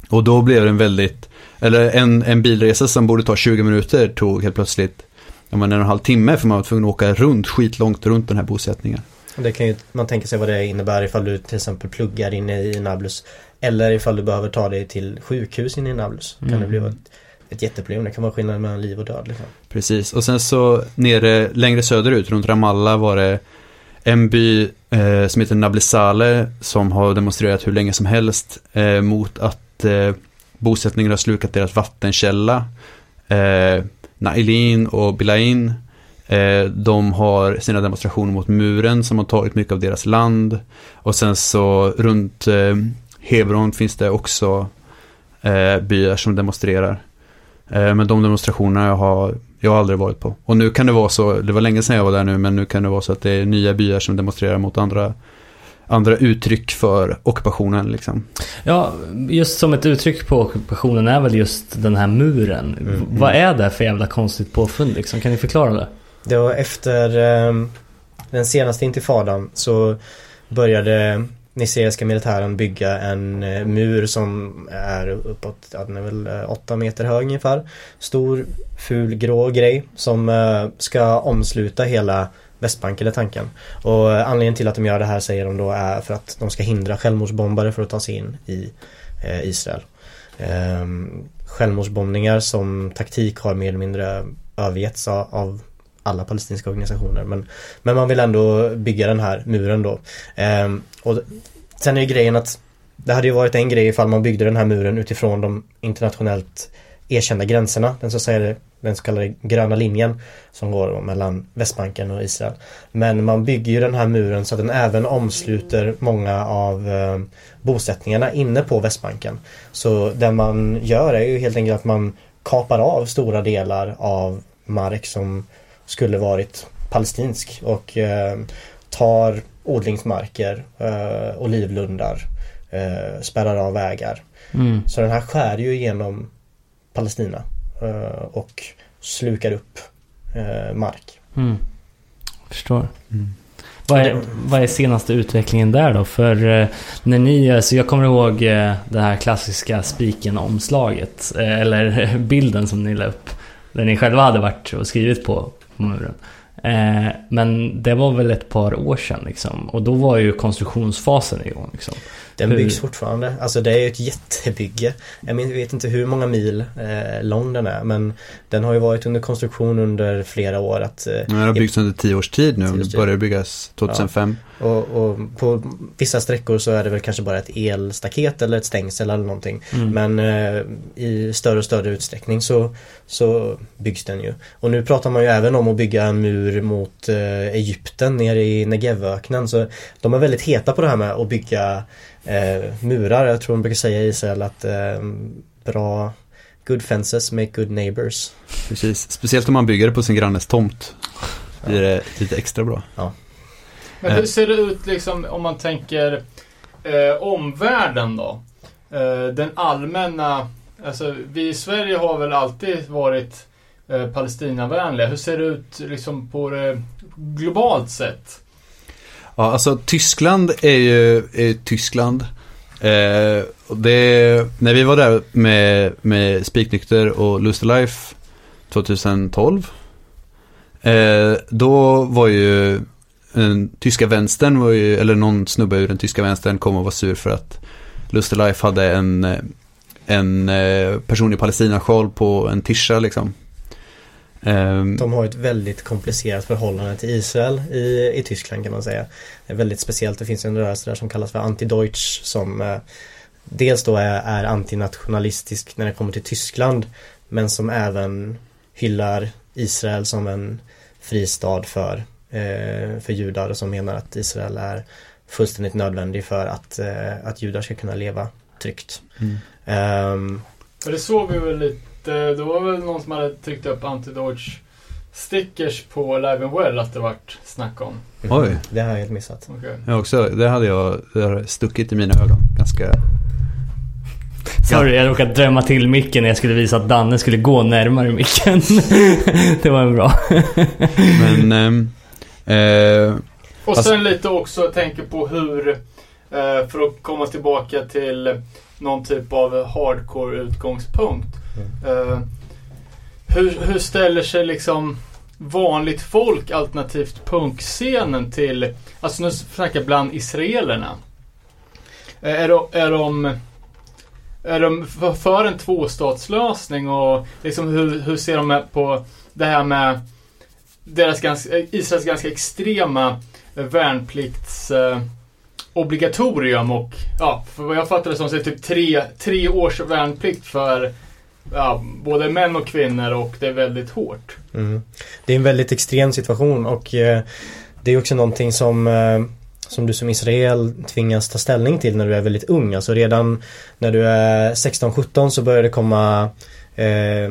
F: Och då blev det en väldigt, eller en, en bilresa som borde ta 20 minuter tog helt plötsligt ja, men en och en halv timme för man var tvungen att åka runt skitlångt runt den här bosättningen.
G: Det kan ju man tänka sig vad det innebär ifall du till exempel pluggar inne i Nablus. Eller ifall du behöver ta dig till sjukhus inne i Nablus. Kan
H: Mm.
G: det bli ett, ett jätteproblem. Det kan vara skillnad mellan liv och död. Liksom.
F: Precis, och sen så nere längre söderut runt Ramallah var det en by eh, som heter Nablisale som har demonstrerat hur länge som helst eh, mot att eh, bosättningen har slukat deras vattenkälla. Eh, Nailin och Bilain de har sina demonstrationer mot muren som har tagit mycket av deras land. Och sen så runt eh, Hebron finns det också eh, byar som demonstrerar. Eh, Men de demonstrationerna jag har jag har aldrig varit på. Och nu kan det vara så, det var länge sedan jag var där nu, men nu kan det vara så att det är nya byar som demonstrerar mot andra, andra uttryck för ockupationen liksom.
H: Ja, just som ett uttryck på ockupationen är väl just den här muren.
G: Mm.
H: Vad är det för jävla konstigt påfund liksom? Kan ni förklara det?
G: Det var efter eh, den senaste intifadan så började Nisseiska militären bygga en eh, mur som är uppåt, ja, den är väl eh, meter hög ungefär. Stor, ful, grå grej som eh, ska omsluta hela Västbanken är tanken. Och eh, anledningen till att de gör det här säger de då är för att de ska hindra självmordsbombare för att ta sig in i eh, Israel. Eh, självmordsbombningar som taktik har mer eller mindre övergetts av- av alla palestinska organisationer. Men, men man vill ändå bygga den här muren då. Eh, och sen är ju grejen att det hade ju varit en grej ifall man byggde den här muren utifrån de internationellt erkända gränserna. Den så att säga den så kallade gröna linjen som går mellan Västbanken och Israel. Men man bygger ju den här muren så att den även omsluter många av eh, bosättningarna inne på Västbanken. Så det man gör är ju helt enkelt att man kapar av stora delar av mark som skulle varit palestinsk och eh, tar odlingsmarker, eh, olivlundar, eh, spärrar av vägar.
H: Mm.
G: Så den här skär ju igenom Palestina eh, och slukar upp eh, mark.
H: Mm. Förstår. Vad, är, vad är senaste utvecklingen där då? För eh, när ni, alltså jag kommer ihåg eh, det här klassiska spiken-omslaget. Eh, eller *laughs* bilden som ni la upp. Där ni själva hade varit och skrivit på, på muren. Eh, men det var väl ett par år sedan liksom. Och då var ju konstruktionsfasen igång liksom.
G: Den
H: Hur-
G: byggs fortfarande. Alltså det är ju ett jättebygge. Jag vet inte hur många mil eh, lång den är men den har ju varit under konstruktion under flera år. Att, eh,
F: det har byggts under tio års tid nu,
G: Tio års
F: det
G: tid.
F: började byggas 2005.
G: och, och på vissa sträckor så är det väl kanske bara ett elstaket eller ett stängsel eller någonting.
H: Mm.
G: Men eh, i större och större utsträckning så, så byggs den ju. Och nu pratar man ju även om att bygga en mur mot eh, Egypten nere i Negevöknen. Så de är väldigt heta på det här med att bygga eh, murar. Jag tror de brukar säga i Israel att eh, bra Good fences make good neighbors.
F: Precis, speciellt om man bygger det på sin grannes tomt. Blir det lite extra bra.
D: Men
F: Eh.
D: hur ser det ut liksom om man tänker eh, omvärlden då? Eh, den allmänna, alltså vi i Sverige har väl alltid varit eh, Palestinavänliga. Hur ser det ut liksom på det globalt sett?
F: Ja, alltså Tyskland är ju är Tyskland. Eh, det, när vi var där med, med Spiknykter och Lust Life 2012. Eh, då var ju den tyska vänstern, var ju, eller någon snubbe ur den tyska vänstern kom och var sur för att Lust Life hade en, en eh, person i Palestina-sjal på en tisha. liksom. Ehm,
G: De har ett väldigt komplicerat förhållande till Israel i, i Tyskland kan man säga. Det är väldigt speciellt. Det finns en rörelse där som kallas för Anti-Deutsch som eh, dels då är, är antinationalistisk när det kommer till Tyskland men som även hyllar Israel som en fristad för, eh, för judar och som menar att Israel är fullständigt nödvändig för att, eh, att judar ska kunna leva tryggt.
F: Mm.
D: För det såg vi väl lite, det var väl någon som hade tryckt upp anti-Dodge stickers på Live and Well att det vart snack om.
F: Oj.
G: Det har jag helt missat.
D: Okej.
F: jag också, det hade jag det har stuckit i mina ögon ganska
H: Sorry, jag råkade drömma till micken när jag skulle visa att Danne skulle gå närmare micken. *laughs* det var en bra.
F: Men ehm, eh,
D: Och
F: Fast-
D: sen lite också tänker på hur, eh, för att komma tillbaka till någon typ av hardcore utgångspunkt. Eh, hur, hur ställer sig liksom vanligt folk alternativt punkscenen till, alltså nu snackar jag bland israelerna. Eh, är de, är de, är de för- en tvåstatslösning och liksom hur, hur ser de på det här med deras ganska, eh, Israels ganska extrema värnpliktsobligatorium och ja, för vad jag fattar det som så är det typ tre, tre års värnplikt för ja, både män och kvinnor och det är väldigt hårt.
G: Mm. Det är en väldigt extrem situation och eh, det är också någonting som eh, som du som Israel tvingas ta ställning till när du är väldigt ung. Alltså redan när du är 16-17 så börjar det komma eh,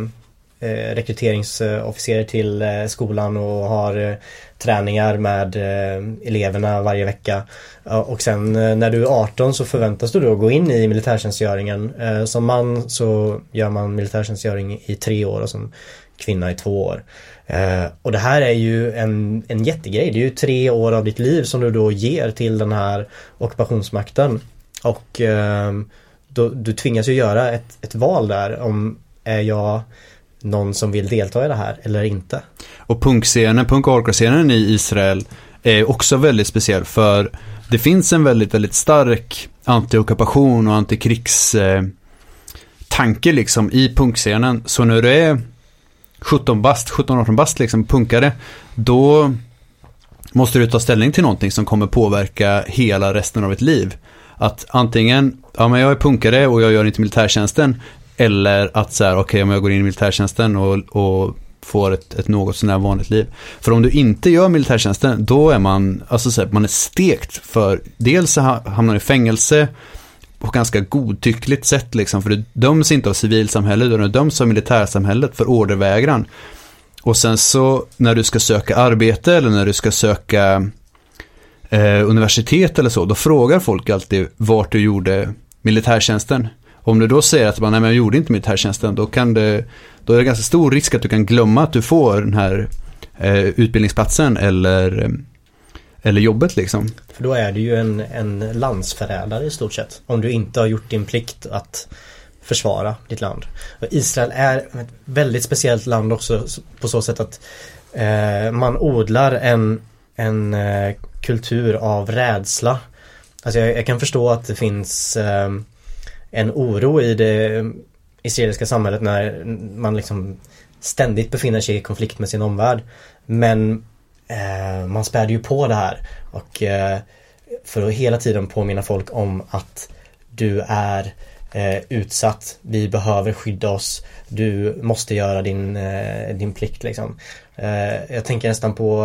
G: eh rekryteringsofficerare till eh, skolan och har eh, träningar med eh, eleverna varje vecka. Och sen eh, när du är 18 så förväntas du då gå in i militärtjänstgöringen. Eh, Som man så gör man militärtjänstgöring i tre år och som kvinna i två år. Eh, och det här är ju en, en jättegrej. Det är ju tre år av ditt liv som du då ger till den här ockupationsmakten. Och eh, då, du tvingas ju göra ett, ett val där om är jag någon som vill delta i det här eller inte.
F: Och punkscenen, punk och hardcore-scenen i Israel är också väldigt speciell för det finns en väldigt, väldigt stark anti-ockupation och antikrigstanke tanke liksom i punkscenen. Så när du är 17 bast, 17-18 bast liksom punkare, då måste du ta ställning till någonting som kommer påverka hela resten av ditt liv. Att antingen, ja men jag är punkare och jag gör inte militärtjänsten, eller att så här, okej om jag går in i militärtjänsten och, och får ett, ett något sånär vanligt liv. För om du inte gör militärtjänsten, då är man, alltså så här, man är stekt för, dels så hamnar du i fängelse på ganska godtyckligt sätt liksom, för du döms inte av civilsamhället, utan du döms av militärsamhället för ordervägran. Och sen så när du ska söka arbete eller när du ska söka eh, universitet eller så, då frågar folk alltid vart du gjorde militärtjänsten. Om du då säger att man, nej men jag gjorde inte militärtjänsten, då kan det, då är det ganska stor risk att du kan glömma att du får den här eh, utbildningsplatsen eller, eller jobbet liksom.
G: För då är du ju en, en landsförrädare i stort sett. Om du inte har gjort din plikt att försvara ditt land. Och Israel är ett väldigt speciellt land också på så sätt att eh, man odlar en, en eh, kultur av rädsla. Alltså jag, jag kan förstå att det finns eh, en oro i det israeliska samhället när man liksom ständigt befinner sig i konflikt med sin omvärld. Men eh, man späder ju på det här och eh, för att hela tiden påminna folk om att du är eh, utsatt, vi behöver skydda oss, du måste göra din, eh, din plikt liksom. Eh, jag tänker nästan på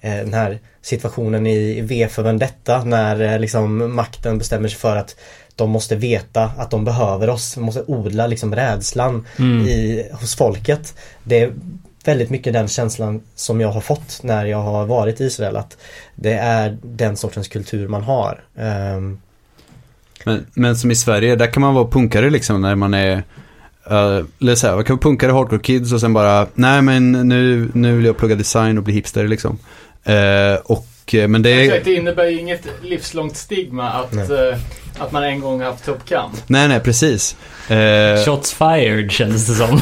G: eh, eh den här situationen i V för Vendetta när eh, liksom makten bestämmer sig för att de måste veta att de behöver oss, de måste odla liksom rädslan
H: Mm.
G: i, hos folket. Det, väldigt mycket den känslan som jag har fått när jag har varit i Israel. Att det är den sortens kultur man har. Ehm,
F: Men, men som i Sverige, där kan man vara punkare liksom när man är Uh, eller så här, man kan punkare, hardcore kids och sen bara, nej men nu, nu vill jag plugga design och bli hipster liksom. Eh, och, eh, men det.
D: Exakt, det innebär ju inget livslångt stigma att, eh, att man en gång haft tuppkam.
F: Nej, nej, precis. Eh,
H: Shots fired känns det som.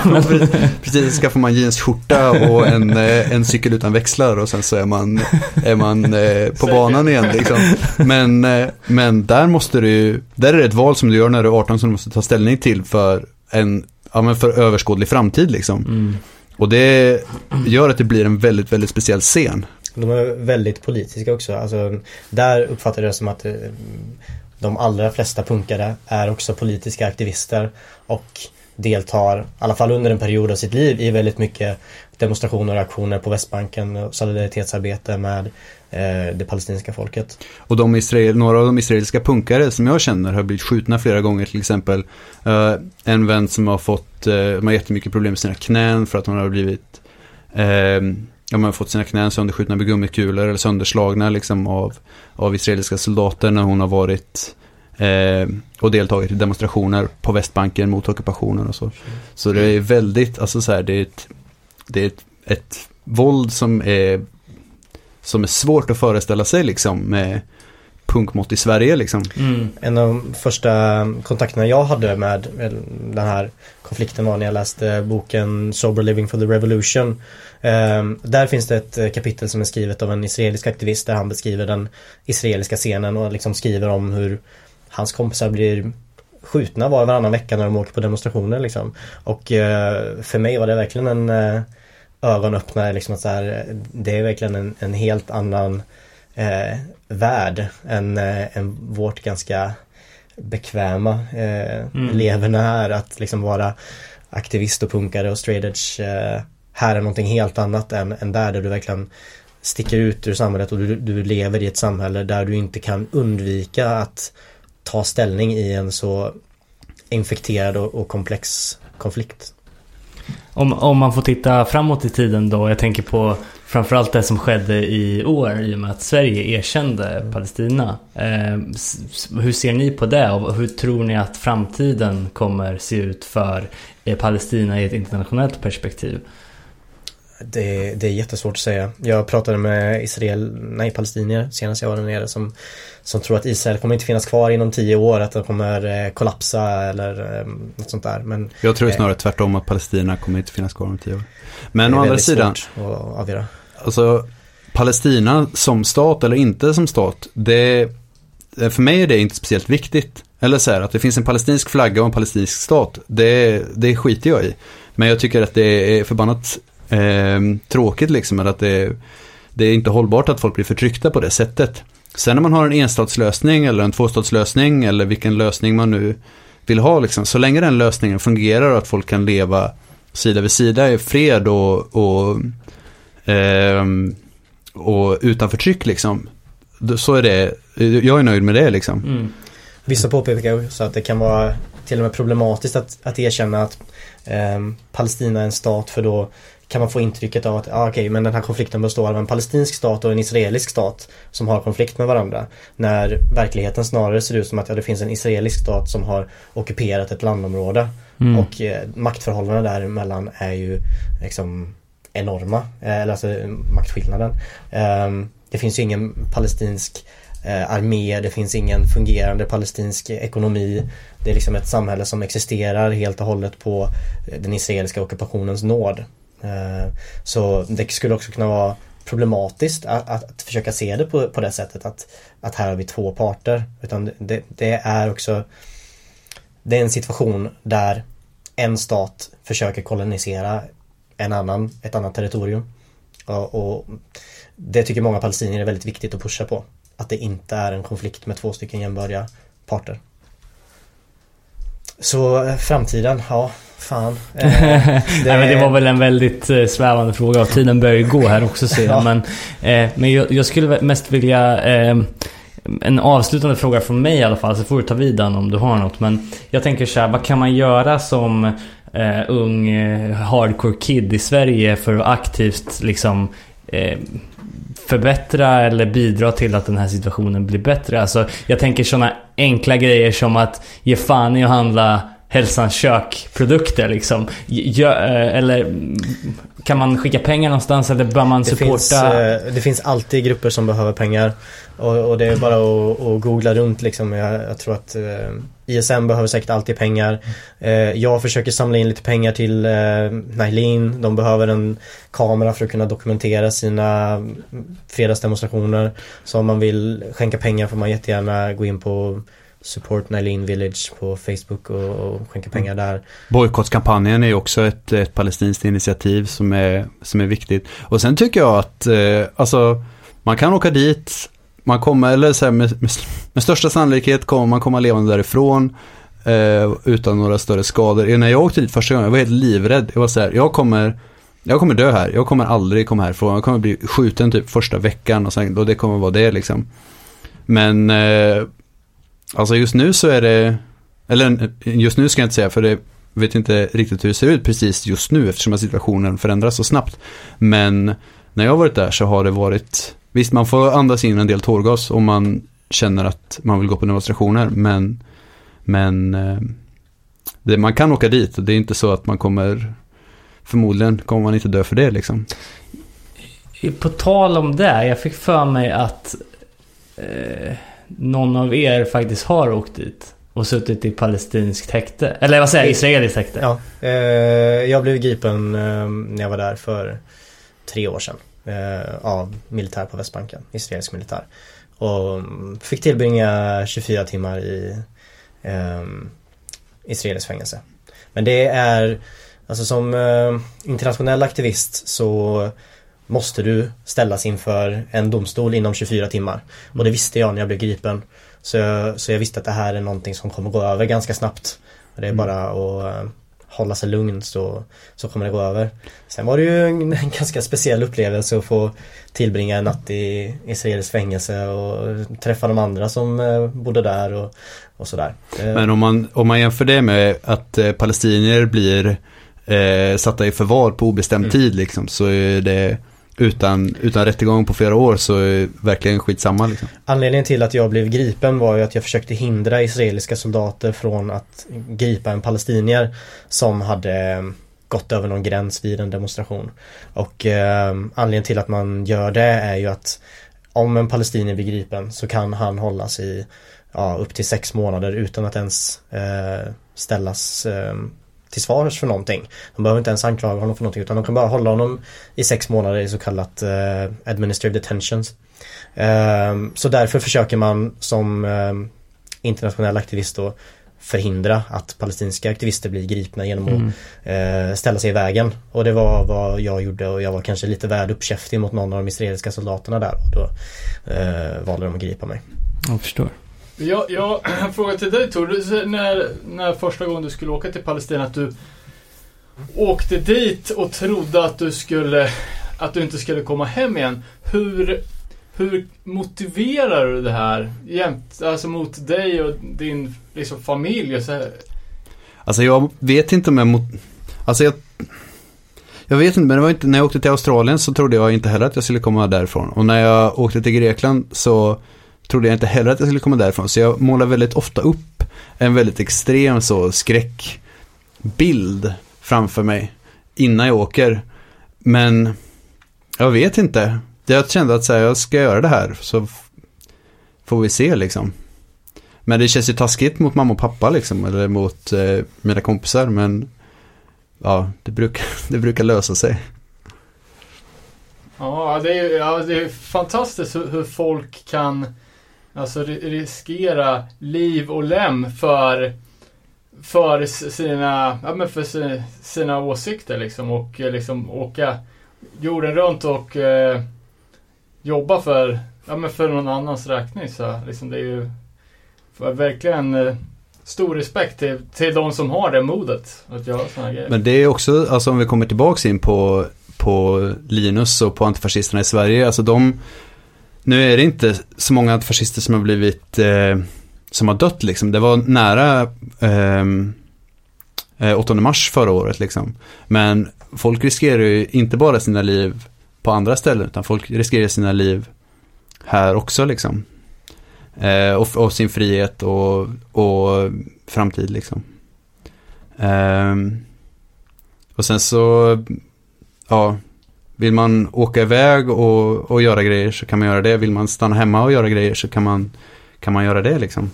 F: precis, så skaffar man jeansskjorta och en, eh, en cykel utan växlar och sen så är man, är man eh, på
D: Säker.
F: banan igen liksom. Men, eh, men där måste du, där är det ett val som du gör när du är 18 som du måste ta ställning till för en, ja men för överskådlig framtid liksom.
H: Mm.
F: Och det gör att det blir en väldigt, väldigt speciell scen.
G: De är väldigt politiska också. Alltså, där uppfattar jag det som att eh, de allra flesta punkare är också politiska aktivister och deltar, i alla fall under en period av sitt liv, i väldigt mycket demonstrationer och aktioner på Västbanken och solidaritetsarbete med eh, det palestinska folket.
F: Och de israel, några av de israeliska punkare som jag känner har blivit skjutna flera gånger till exempel. eh, en vän som har fått, eh, har jättemycket problem med sina knän för att hon har blivit, eh, ja man har fått sina knän sönderskjutna med gummikulor eller sönderslagna liksom av, av israeliska soldater när hon har varit eh, och deltagit i demonstrationer på Västbanken mot ockupationen och så. Så det är väldigt, alltså så här, det är ett, det är ett, ett våld som är som är svårt att föreställa sig liksom med punkmått i Sverige liksom.
H: Mm.
G: En av de första kontakterna jag hade med den här konflikten var när jag läste boken Sober Living for the Revolution. Ehm, där finns det ett eh, kapitel som är skrivet av en israelisk aktivist där han beskriver den israeliska scenen och liksom skriver om hur hans kompisar blir skjutna var och varannan vecka när de åker på demonstrationer liksom. Och eh, för mig var det verkligen en eh, ögonöppnare liksom att så här, det är verkligen en, en helt annan eh, värld än, eh, än vårt ganska bekväma eh,
H: Mm.
G: leverne här. Att liksom vara aktivist och punkare och straight edge eh, här är någonting helt annat än, än där, där du verkligen sticker ut ur samhället och du, du lever i ett samhälle där du inte kan undvika att ta ställning i en så infekterad och, och komplex konflikt.
H: Om, om man får titta framåt i tiden då. Jag tänker på framförallt det som skedde i år i och med att Sverige erkände Palestina. Eh, hur ser ni på det och hur tror ni att framtiden kommer se ut för eh, Palestina i ett internationellt perspektiv?
G: Det, det är jättesvårt att säga. Jag pratade med Israel, nej palestinier senast jag var där nere som, som tror att Israel kommer inte finnas kvar inom tio år, att det kommer eh, kollapsa eller eh, något sånt där. Men
F: Jag tror
G: Eh.
F: snarare tvärtom att Palestina kommer inte finnas kvar om tio år. Men å andra sidan,
G: svårt att avgöra
F: alltså Palestina som stat eller inte som stat, det, eh, för mig är det inte speciellt viktigt. Eller så här, att det finns en palestinsk flagga och en palestinsk stat, det, det skiter jag i. Men jag tycker att det är förbannat eh, tråkigt liksom, eller att det, det är inte hållbart att folk blir förtryckta på det sättet. Sen när man har en enstatslösning eller en tvåstatslösning eller vilken lösning man nu vill ha, liksom, så länge den lösningen fungerar och att folk kan leva sida vid sida i fred och, och, ehm, och utan förtryck liksom. Så är det, jag är nöjd med det liksom.
H: Mm.
G: Vissa påpekar också att det kan vara till och med problematiskt att, att erkänna att ehm, Palestina är en stat för då kan man få intrycket av att ah, okej men den här konflikten består av en palestinsk stat och en israelisk stat som har konflikt med varandra. När verkligheten snarare ser ut som att ja, det finns en israelisk stat som har ockuperat ett landområde.
H: Mm.
G: Och eh, maktförhållandena däremellan är ju liksom enorma. Eh, eller alltså maktskillnaden. Ehm, det finns ju ingen palestinsk eh, armé, det finns ingen fungerande palestinsk ekonomi. Det är liksom ett samhälle som existerar helt och hållet på eh, den israeliska ockupationens nåd. Ehm, så det skulle också kunna vara problematiskt att, att, att försöka se det på, på det sättet att, att här har vi två parter. Utan det, det är också det är en situation där en stat försöker kolonisera en annan, ett annat territorium. Och, och det tycker många palestinier är väldigt viktigt att pusha på. Att det inte är en konflikt med två stycken jämbördiga parter. Så eh, framtiden, ja, fan. *laughs* Eh,
H: Nej, men det var väl en väldigt eh, svävande fråga och tiden börjar ju gå här också ser jag. *laughs*
G: Ja.
H: Men, eh, men jag, jag skulle mest vilja... Eh, en avslutande fråga från mig i alla fall, så får du ta vid den om du har något. Men jag tänker så här, vad kan man göra som eh, ung eh, hardcore kid i Sverige för att aktivt liksom eh, förbättra eller bidra till att den här situationen blir bättre. Alltså, jag tänker sådana enkla grejer som att ge fan i att handla Hälsans kök-produkter liksom. Eh, eller kan man skicka pengar någonstans eller bör man
G: Det
H: supporta?
G: finns, eh, det finns alltid grupper som behöver pengar. Och, och det är bara att, att googla runt liksom. Jag, jag tror att eh, ISM behöver säkert alltid pengar. Jag försöker samla in lite pengar till eh, Nailin. De behöver en kamera för att kunna dokumentera sina fredagsdemonstrationer. Så om man vill skänka pengar får man jättegärna gå in på Support Nailin Village på Facebook och, och skänka pengar där.
F: Bojkottkampanjen är också ett, ett palestinskt initiativ som är, som är viktigt. Och sen tycker jag att, eh, alltså, man kan åka dit, man kommer, eller så här, med, med, med största sannolikhet kommer man komma levande därifrån eh, utan några större skador. När jag åkte dit första gången, jag var helt livrädd. Jag var så här, jag kommer, jag kommer dö här, jag kommer aldrig komma härifrån, jag kommer bli skjuten typ första veckan och, sen, och det kommer vara det liksom. Men eh, Alltså just nu så är det, eller just nu ska jag inte säga för det vet inte riktigt hur det ser ut precis just nu eftersom att situationen förändras så snabbt. Men när jag har varit där så har det varit, visst man får andas in en del tårgas om man känner att man vill gå på demonstrationer men, men eh, det, man kan åka dit och det är inte så att man kommer, förmodligen kommer man inte dö för det liksom.
H: På tal om det, jag fick för mig att eh, någon av er faktiskt har åkt dit och suttit i palestinskt häkte. Eller vad säger jag? Israeliskt häkte.
G: Ja, eh, jag blev gripen eh, när jag var där för tre år sedan. Eh, av militär på Västbanken, israelisk militär. Och fick tillbringa 24 timmar i eh, israeliskt fängelse. Men det är, alltså som eh, internationell aktivist så måste du ställas inför en domstol inom 24 timmar. Och det visste jag när jag blev gripen. Så jag, så jag visste att det här är någonting som kommer gå över ganska snabbt. Det är bara att eh, hålla sig lugn så, så kommer det gå över. Sen var det ju en, *laughs* en ganska speciell upplevelse att få tillbringa en natt i israeliskt fängelse och träffa de andra som eh, bodde där och, och sådär.
F: Men om man, om man jämför det med att eh, palestinier blir eh, satta i förvar på obestämd
G: Mm.
F: tid liksom, så är det utan, utan rättegång på flera år så är det verkligen skitsamma liksom.
G: Anledningen till att jag blev gripen var ju att jag försökte hindra israeliska soldater från att gripa en palestinier som hade eh, gått över någon gräns vid en demonstration. Och eh, anledningen till att man gör det är ju att om en palestinier blir gripen så kan han hållas i ja, upp till sex månader utan att ens eh, ställas eh, till svars för någonting. De behöver inte ens anklaga honom för någonting utan de kan bara hålla honom i sex månader i så kallat eh, administrative detentions. Ehm, så därför försöker man som ehm, internationell aktivist då förhindra att palestinska aktivister blir gripna genom att
H: Mm.
G: eh, ställa sig i vägen. Och det var vad jag gjorde och jag var kanske lite väl uppkäftig mot någon av de israeliska soldaterna där och då eh, valde de att gripa mig.
H: Jag förstår.
D: Jag, jag har en fråga till dig Tor. Du, när, när första gången du skulle åka till Palestina att du åkte dit och trodde att du skulle att du inte skulle komma hem igen. Hur, hur motiverar du det här jämt, alltså mot dig och din liksom, familj? Så här?
F: Alltså jag vet inte om jag mot... Alltså jag... Jag vet inte, men det var inte, när jag åkte till Australien så trodde jag inte heller att jag skulle komma därifrån. Och när jag åkte till Grekland så trodde jag inte heller att jag skulle komma därifrån. Så jag målar väldigt ofta upp en väldigt extrem så skräckbild framför mig innan jag åker. Men jag vet inte. Jag kände att så här, jag ska göra det här så får vi se liksom. Men det känns ju taskigt mot mamma och pappa liksom, eller mot eh, mina kompisar, men ja, det brukar, *laughs* det brukar lösa sig.
D: Ja, det är, ja, det är fantastiskt hur, hur folk kan alltså, riskera liv och lem för, för sina, ja, men för sina, sina åsikter liksom och eh, liksom åka jorden runt och eh, jobba för, ja, men för någon annans räkning. Så liksom, det är ju för verkligen eh, stor respekt till, till de som har det modet att göra sådana grejer.
F: Men det är också, alltså om vi kommer tillbaka in på, på Linus och på antifascisterna i Sverige, alltså de, nu är det inte så många fascister som har blivit, eh, som har dött liksom. Det var nära ehm, eh, 8 mars förra året liksom. Men folk riskerar ju inte bara sina liv på andra ställen utan folk riskerar sina liv här också liksom. Eh, och, och sin frihet och, och framtid liksom. Eh, och sen så, ja, vill man åka iväg och, och göra grejer så kan man göra det. Vill man stanna hemma och göra grejer så kan man, kan man göra det liksom.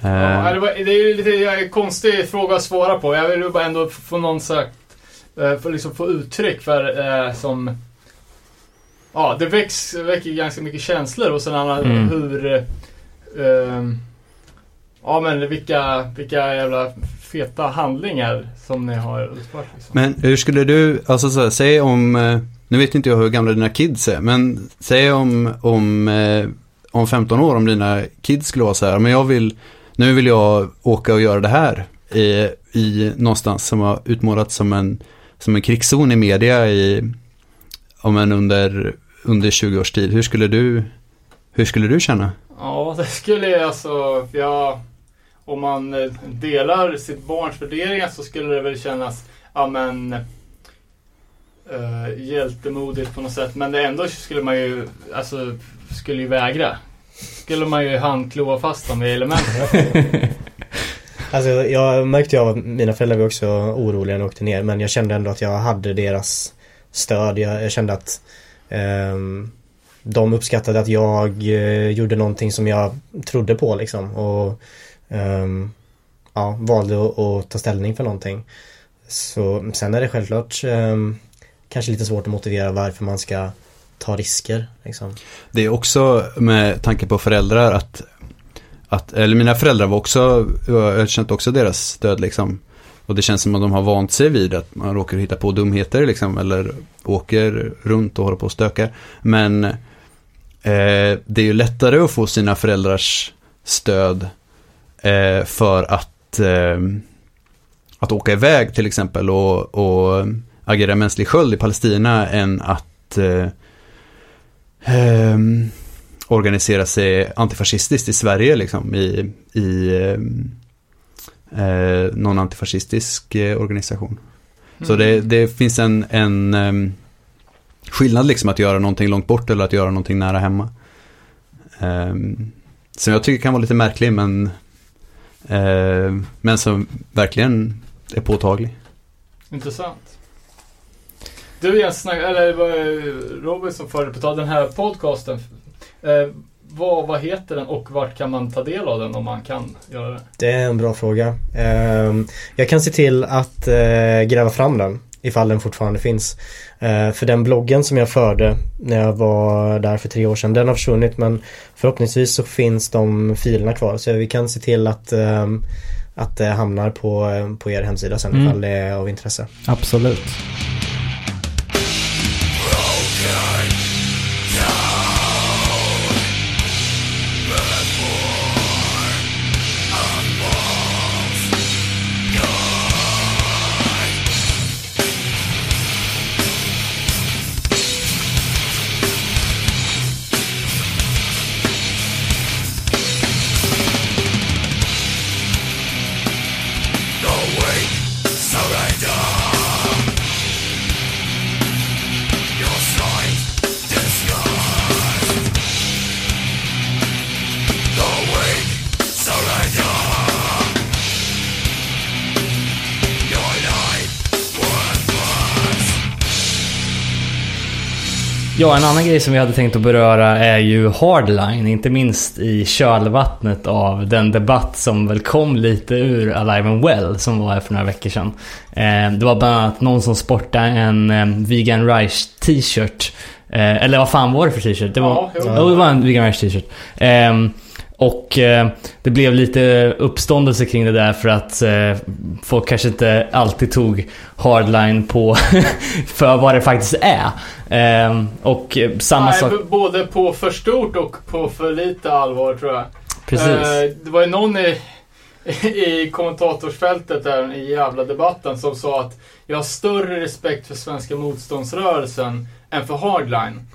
D: Ja,
F: Eh,
D: det, var, det är ju lite en konstig fråga att svara på. Jag vill ju bara ändå få någon sagt, få liksom få uttryck för eh, som... Ja, det väcks, väcker ganska mycket känslor hos en annan
H: Mm.
D: hur... Eh, ehm, ja men vilka, vilka jävla feta handlingar som ni har utfört liksom.
F: Men hur skulle du, alltså så här, säg om, eh, nu vet inte jag hur gamla dina kids är, men säg om, om, eh, om 15 år om dina kids skulle vara så här, men jag vill, nu vill jag åka och göra det här i, i någonstans som har utmålats som en, som en krigszon i media i, om en under, under 20 års tid. Hur skulle du, hur skulle du känna?
D: Ja, det skulle jag alltså, ja, om man eh, delar sitt barns värderingar så skulle det väl kännas, ja men, uh, hjältemodigt på något sätt. Men det ändå skulle man ju, alltså, skulle ju vägra. Skulle man ju handkloa fast dem i elementen. *laughs*
G: Alltså jag märkte ju av att mina föräldrar var också oroliga när jag åkte ner men jag kände ändå att jag hade deras stöd. Jag, jag kände att um, de uppskattade att jag uh, gjorde någonting som jag trodde på liksom och um, ja, valde att, att ta ställning för någonting. Så sen är det självklart um, kanske lite svårt att motivera varför man ska ta risker liksom.
F: Det är också med tanke på föräldrar att, att eller mina föräldrar var också, jag har känt också deras stöd liksom. Och det känns som att de har vant sig vid att man råkar hitta på dumheter liksom, eller åker runt och håller på och stökar. Men eh, det är ju lättare att få sina föräldrars stöd eh, för att, eh, att åka iväg till exempel och, och agera mänsklig sköld i Palestina än att eh, ehm, organisera sig antifascistiskt i Sverige liksom i, i ehm, eh, någon antifascistisk eh, organisation. Så det, det finns en, en ehm, skillnad liksom att göra någonting långt bort eller att göra någonting nära hemma. Um, som jag tycker kan vara lite märklig men, eh, men som verkligen är påtaglig.
D: Intressant. Du Jens, eller det var Robin som förde på tal, den här podcasten. Eh, vad, vad heter den och vart kan man ta del av den om man kan göra det?
G: Det är en bra fråga. Jag kan se till att eh, gräva fram den ifall den fortfarande finns. Eh, För den bloggen som jag förde när jag var där för tre år sedan, den har försvunnit men förhoppningsvis så finns de filerna kvar så vi kan se till att ehm, att det hamnar på, eh, på er hemsida sen
H: Mm.
G: ifall det är av intresse.
H: Absolut. Ja, en annan grej som vi hade tänkt att beröra är ju Hardline, inte minst i kölvattnet av den debatt som väl kom lite ur Alive and Well som var här för några veckor sedan. Eh, Det var bland annat någon som sportade en eh, Vegan Rice t-shirt. Eh, Eller vad fan var det för t-shirt? Det var,
D: Ja,
H: det var en Vegan Rice t-shirt. Och eh, det blev lite uppståndelse kring det där för att eh, folk kanske inte alltid tog hardline på *laughs* för vad det faktiskt är. Ehm, och eh, samma
D: Nej,
H: sak...
D: både på för stort och på för lite allvar tror jag.
H: Precis.
D: Eh, det var ju någon i, *laughs* i kommentatorsfältet där i jävla debatten som sa att jag har större respekt för svenska motståndsrörelsen än för hardline.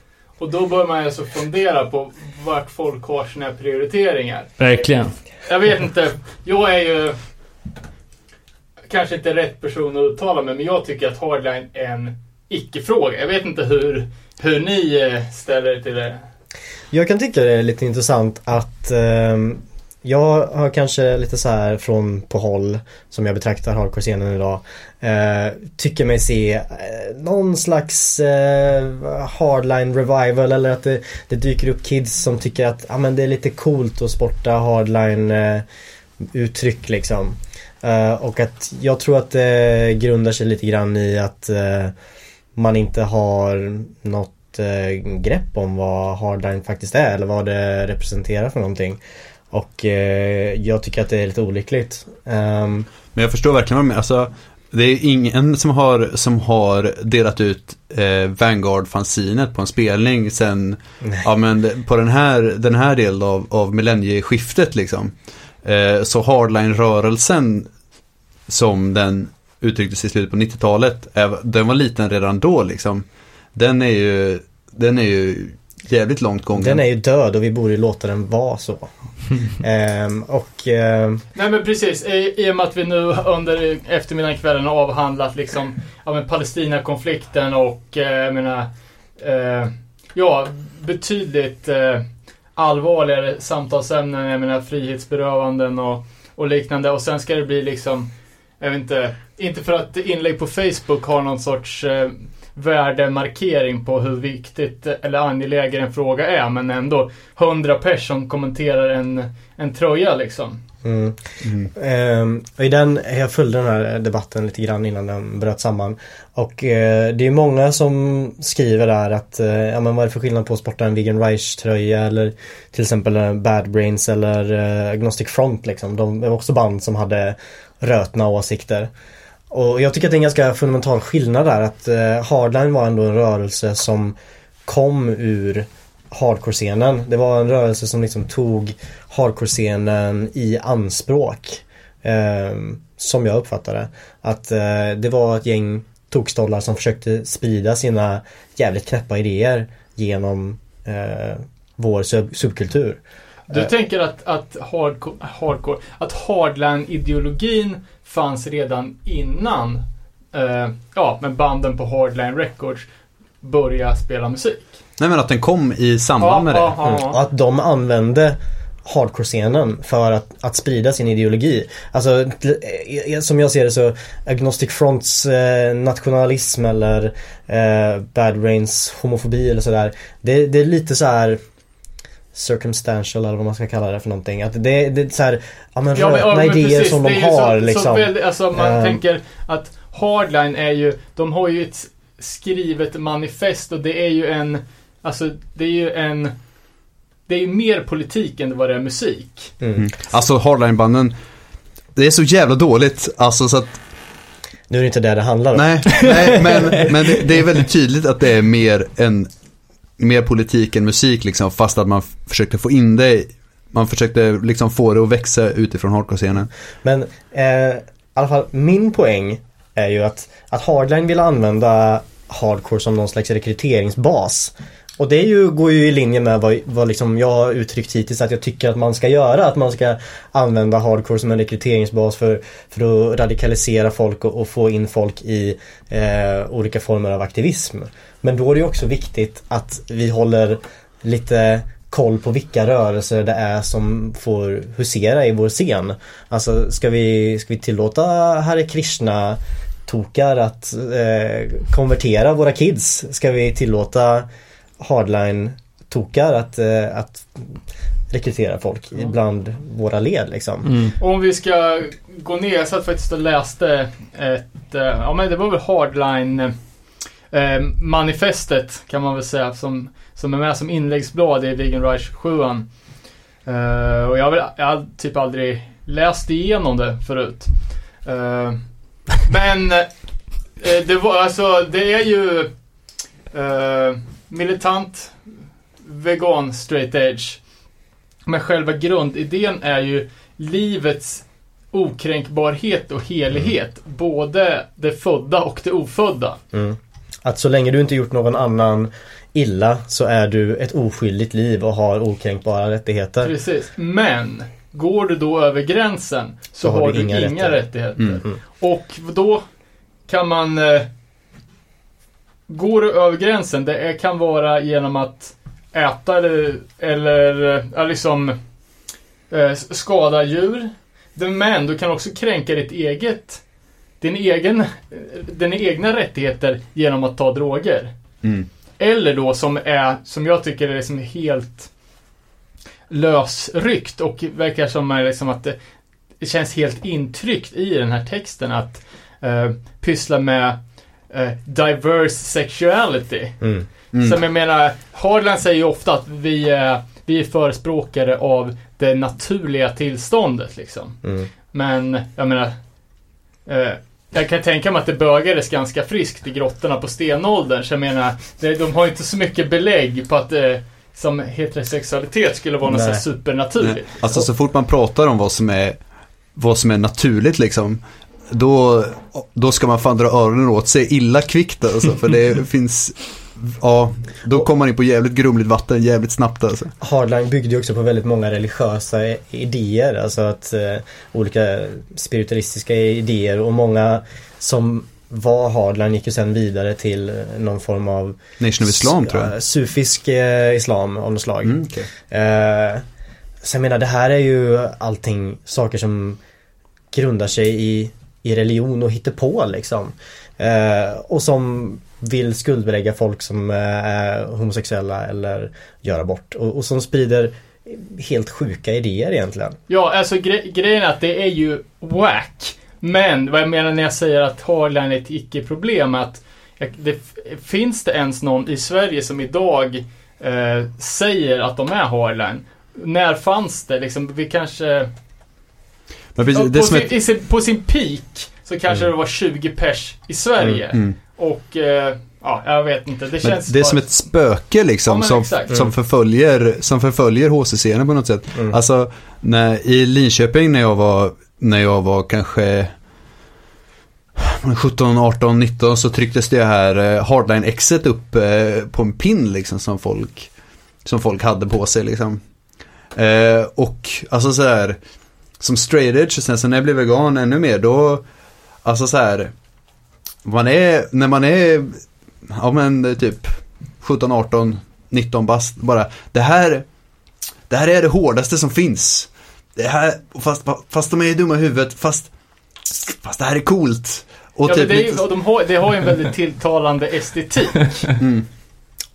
D: Och då bör man alltså fundera på vart folk har sina prioriteringar.
H: Verkligen.
D: Jag vet inte. Jag är ju kanske inte rätt person att uttala mig, men jag tycker att hardline är en icke-fråga. Jag vet inte hur, hur ni eh, ställer er till det.
G: Jag kan tycka det är lite intressant att ehm, jag har kanske lite så här från på håll som jag betraktar hardcore-scenen idag. Eh, tycker mig se eh, någon slags eh, hardline revival eller att det, det dyker upp kids som tycker att ah, men det är lite coolt att sporta hardline eh, uttryck liksom. Eh, och att jag tror att det grundar sig lite grann i att eh, man inte har något eh, grepp om vad hardline faktiskt är eller vad det representerar för någonting. Och eh, jag tycker att det är lite olyckligt. Ehm,
F: Men jag förstår verkligen vad du menar. Alltså, det är ingen som har, som har delat ut eh, Vanguard-fanzinet på en spelning sen, ja men på den här, den här delen av, av millennieskiftet liksom. Eh, så hardline-rörelsen som den uttrycktes i slutet på 90-talet, är- den var liten redan då liksom. Den är ju, den är ju jävligt långt gången.
G: den är ju död och vi borde ju låta den vara så. *laughs* Ehm, och ehm,
D: Nej men precis, i, i och med att vi nu under eftermiddagen kvällen har avhandlat liksom ja, men Palestina-konflikten och eh, jag menar eh, ja, betydligt eh, allvarligare samtalsämnen, jag menar frihetsberövanden och, och liknande och sen ska det bli liksom jag vet inte, inte för att inlägg på Facebook har någon sorts eh, värdemarkering på hur viktigt eller angelägen en fråga är men ändå 100 personer kommenterar en, en tröja liksom.
G: Mm. Ehm, och i den, jag följde den här debatten lite grann innan den bröt samman. Och eh, det är många som skriver där att, eh, ja men vad är det för skillnad på att sporta en Vegan Rice tröja eller till exempel Bad Brains eller eh, Agnostic Front liksom. De var också band som hade rötna åsikter. Och jag tycker att det är en ganska fundamental skillnad där att eh, Hardline var ändå en rörelse som kom ur hardcore-scenen. Det var en rörelse som liksom tog hardcore-scenen i anspråk. Eh, som jag uppfattade Att eh, det var ett gäng tokstollar som försökte sprida sina jävligt knäppa idéer genom eh, vår sub- subkultur.
D: Du
G: Eh.
D: tänker att, att hardcore, hardcore att hardline-ideologin fanns redan innan eh, ja, men banden på Hardline Records började spela musik?
F: Nej men att den kom i samband med det.
D: ja,
G: Mm. Och att de använde hardcore-scenen för att, att sprida sin ideologi. Alltså eh, som jag ser det så Agnostic Fronts eh, nationalism eller eh, Bad Rains homofobi eller sådär. Det, det är lite så här circumstantial eller vad man ska kalla det för någonting. Att det, det är så här, ja men
D: Ja, ja,
G: rötna
D: men
G: idéer
D: precis,
G: som de har
D: så,
G: liksom.
D: Så väldigt, alltså man
G: Eh.
D: tänker att Hardline är ju, de har ju ett skrivet manifest och det är ju en, alltså det är ju en, det är ju mer politik än vad det är musik.
G: Mm.
F: Alltså hardline-banden, det är så jävla dåligt. Alltså så att,
G: Nu är det inte det det handlar om.
F: nej, nej men, men det, det är väldigt tydligt att det är mer en, mer politik än musik liksom. Fast att man försökte få in det, man försökte liksom få det att växa utifrån hardcore-scenen.
G: Men eh, i alla fall min poäng är ju att, att Hardline vill använda Hardcore som någon slags rekryteringsbas. Och det är ju, går ju i linje med vad, vad liksom jag har uttryckt hittills att jag tycker att man ska göra. Att man ska använda Hardcore som en rekryteringsbas för, för att radikalisera folk och, och få in folk i eh, olika former av aktivism. Men då är det ju också viktigt att vi håller lite koll på vilka rörelser det är som får husera i vår scen. Alltså ska vi, ska vi tillåta Hare Krishna tokar att eh, konvertera våra kids? Ska vi tillåta hardline tokar att, eh, att rekrytera folk bland våra led liksom?
H: Mm.
D: Om vi ska gå ner, jag satt faktiskt och läste ett, eh, ja men det var väl Hardline eh, manifestet kan man väl säga som, som är med som inläggsblad i Vegan Rush 7 eh, Och jag har, väl, jag har typ aldrig läst igenom det förut. Eh, men eh, det var alltså, det är ju eh, militant vegan straight edge. Men själva grundidén är ju livets okränkbarhet och helighet. Både det födda och det ofödda.
G: Mm. Att så länge du inte gjort någon annan illa så är du ett oskyldigt liv och har okränkbara rättigheter.
D: Precis. Men går du då över gränsen så, har, du inga, rättigheter. rättigheter.
F: Mm.
D: Och då kan man... Eh, går du över gränsen, det är, kan vara genom att äta eller, eller eh, liksom eh, skada djur. Men du kan också kränka ditt eget din egen, dina egna rättigheter genom att ta droger.
F: Mm.
D: Eller då som är, som jag tycker är liksom helt lösryckt och verkar som är liksom att det, känns helt intryckt i den här texten att uh, pyssla med uh, diverse sexuality.
G: Mm.
F: Mm.
D: Som jag menar, Hardland säger ju ofta att vi är, vi är förespråkare av det naturliga tillståndet liksom.
G: Mm.
D: Men jag menar, eh, jag kan tänka mig att det bögades ganska friskt i grottorna på stenåldern. Så jag menar, det, de har inte så mycket belägg på att eh, som heterosexualitet skulle vara något supernaturligt.
F: Nej, Alltså så fort man pratar om vad som är, vad som är naturligt liksom. Då, då ska man fan dra öronen åt sig illa kvickt alltså. För det *laughs* finns, ja, då kommer man in på jävligt grumligt vatten jävligt snabbt alltså.
G: Hardline byggde ju också på väldigt många religiösa idéer. Alltså att eh, olika spiritualistiska idéer och många som var Hardline gick ju sen vidare till eh, någon form av
F: Nation of Islam tror jag.
G: eh, Sufisk eh, islam av något slag.
F: Mm, okej.
G: Eh, så jag menar det här är ju allting saker som grundar sig i, i religion och på liksom. Eh, och som vill skuldbelägga folk som eh, är homosexuella eller gör abort. Och, och som sprider helt sjuka idéer egentligen.
D: Ja, alltså gre- grejen är att det är ju whack. Men vad jag menar när jag säger att Harlan är ett icke-problem är att det, finns det ens någon i Sverige som idag eh, säger att de är Harlan? När fanns det liksom? Vi kanske...
F: Men precis,
D: på,
F: som
D: sin, i sin, på sin peak så kanske det var 20 pers i Sverige.
F: mm.
D: Och eh, ja, jag vet inte. Det
F: Men
D: känns
F: det är
D: bara-
F: som ett spöke liksom
D: Ja,
F: som, som förföljer, som förföljer HC-scenen på något sätt.
G: Mm.
F: Alltså, när, i Linköping när jag var, när jag var kanske 17, 18, 19 så trycktes det här eh, Hardline-exet upp eh, på en pin liksom som folk, som folk hade på sig liksom. Eh, och alltså så här, som straight edge och sen så när jag blev vegan ännu mer då, alltså så här, man är, när man är, ja men typ 17, 18, 19 bast bara, det här, det här är det hårdaste som finns. Det här, fast, fast de är dumma i huvudet, fast, fast det här är coolt. Och
D: Ja,
F: typ
D: det, är ju, och de har, det har ju en väldigt tilltalande estetik.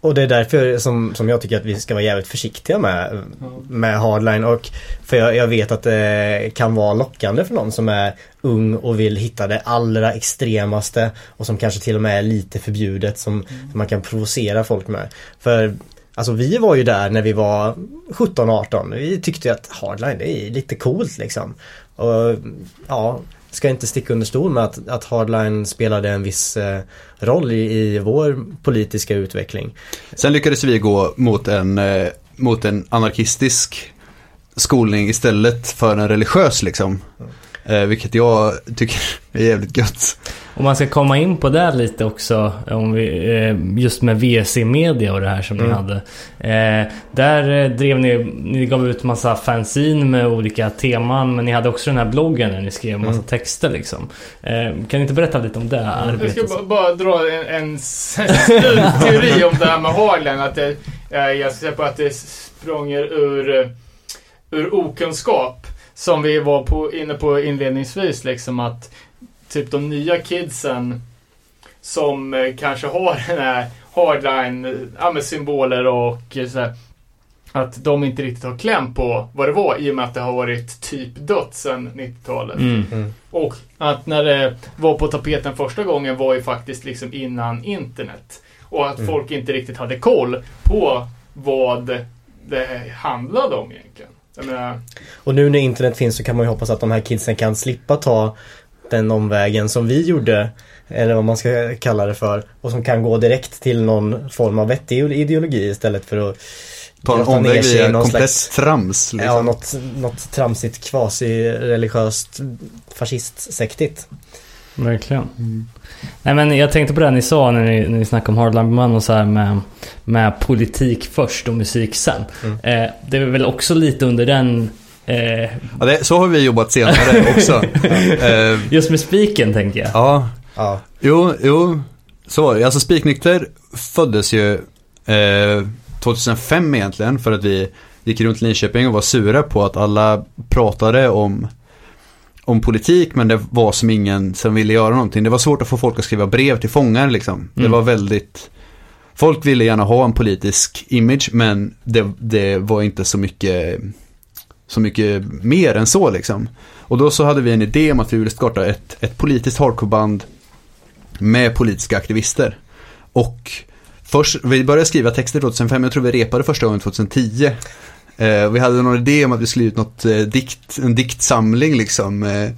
G: Och det är därför som, som jag tycker att vi ska vara jävligt försiktiga med, med hardline. Och för jag, jag vet att det kan vara lockande för någon som är ung och vill hitta det allra extremaste och som kanske till och med är lite förbjudet som, som man kan provocera folk med. För Alltså vi var ju där när vi var 17-18. Vi tyckte ju att hardline det är lite coolt liksom. Och ja, ska inte sticka under stol med att, att hardline spelade en viss eh, roll i, i vår politiska utveckling.
F: Sen lyckades vi gå mot en, eh, mot en anarkistisk skolning istället för en religiös liksom. Eh, vilket jag tycker *laughs* är jävligt gött.
H: Om man ska komma in på det lite också, om vi, eh, just med VC Media och det här som ni
G: Mm.
H: hade. Eh, där eh, drev ni, ni gav ut massa fanzine med olika teman, men ni hade också den här bloggen där ni skrev massa
G: Mm.
H: texter liksom. Eh, kan ni inte berätta lite om det
D: Jag ska
H: arbetet?
D: bara, bara dra en, en teori om det här med Harlan. Att det, eh, jag ska säga på att det språnger ur, ur okunskap. Som vi var på, inne på inledningsvis. Liksom att typ de nya kidsen som eh, kanske har *laughs* den här hardline, eh, ja, med symboler och eh, så här, att de inte riktigt har kläm på vad det var i och med att det har varit typ dött sedan 90-talet.
H: Mm.
D: Och att när det var på tapeten första gången var ju faktiskt liksom innan internet. Och att
G: Mm.
D: folk inte riktigt hade koll på vad det handlade om egentligen. Menar,
G: Och nu när internet finns så kan man ju hoppas att de här kidsen kan slippa ta den omvägen som vi gjorde. Eller vad man ska kalla det för. Och som kan gå direkt till någon form av vettig ideologi istället för att
F: Ta en omväg via
G: någon
F: komplett
G: slags-
F: trams. Liksom.
G: Ja, något, något tramsigt kvasi-religiöst fascistsektigt.
H: Verkligen. Nej men jag tänkte på det ni sa när ni, när ni snackade om Hardline Man och så här med, med politik först och musik sen.
G: Mm.
H: Eh, det är väl också lite under den Eh,
F: Ja, det, så har vi jobbat senare också. *laughs* Eh,
H: just med spiken tänker jag.
F: ja,
G: Ja.
F: jo, jo, så var det. Alltså Spiknykter föddes ju eh, 2005 egentligen för att vi gick runt Linköping och var sura på att alla pratade om om politik men det var som ingen som ville göra någonting. Det var svårt att få folk att skriva brev till fångar liksom. Det
H: Mm.
F: var väldigt Folk ville gärna ha en politisk image men det, det var inte så mycket så mycket mer än så liksom. Och då så hade vi en idé om att vi ville starta ett, ett politiskt hardcoreband med politiska aktivister. Och först, vi började skriva texter 2005, jag tror vi repade första gången 2010. Eh, vi hade någon idé om att vi skulle ut något eh, dikt, en diktsamling liksom. Eh,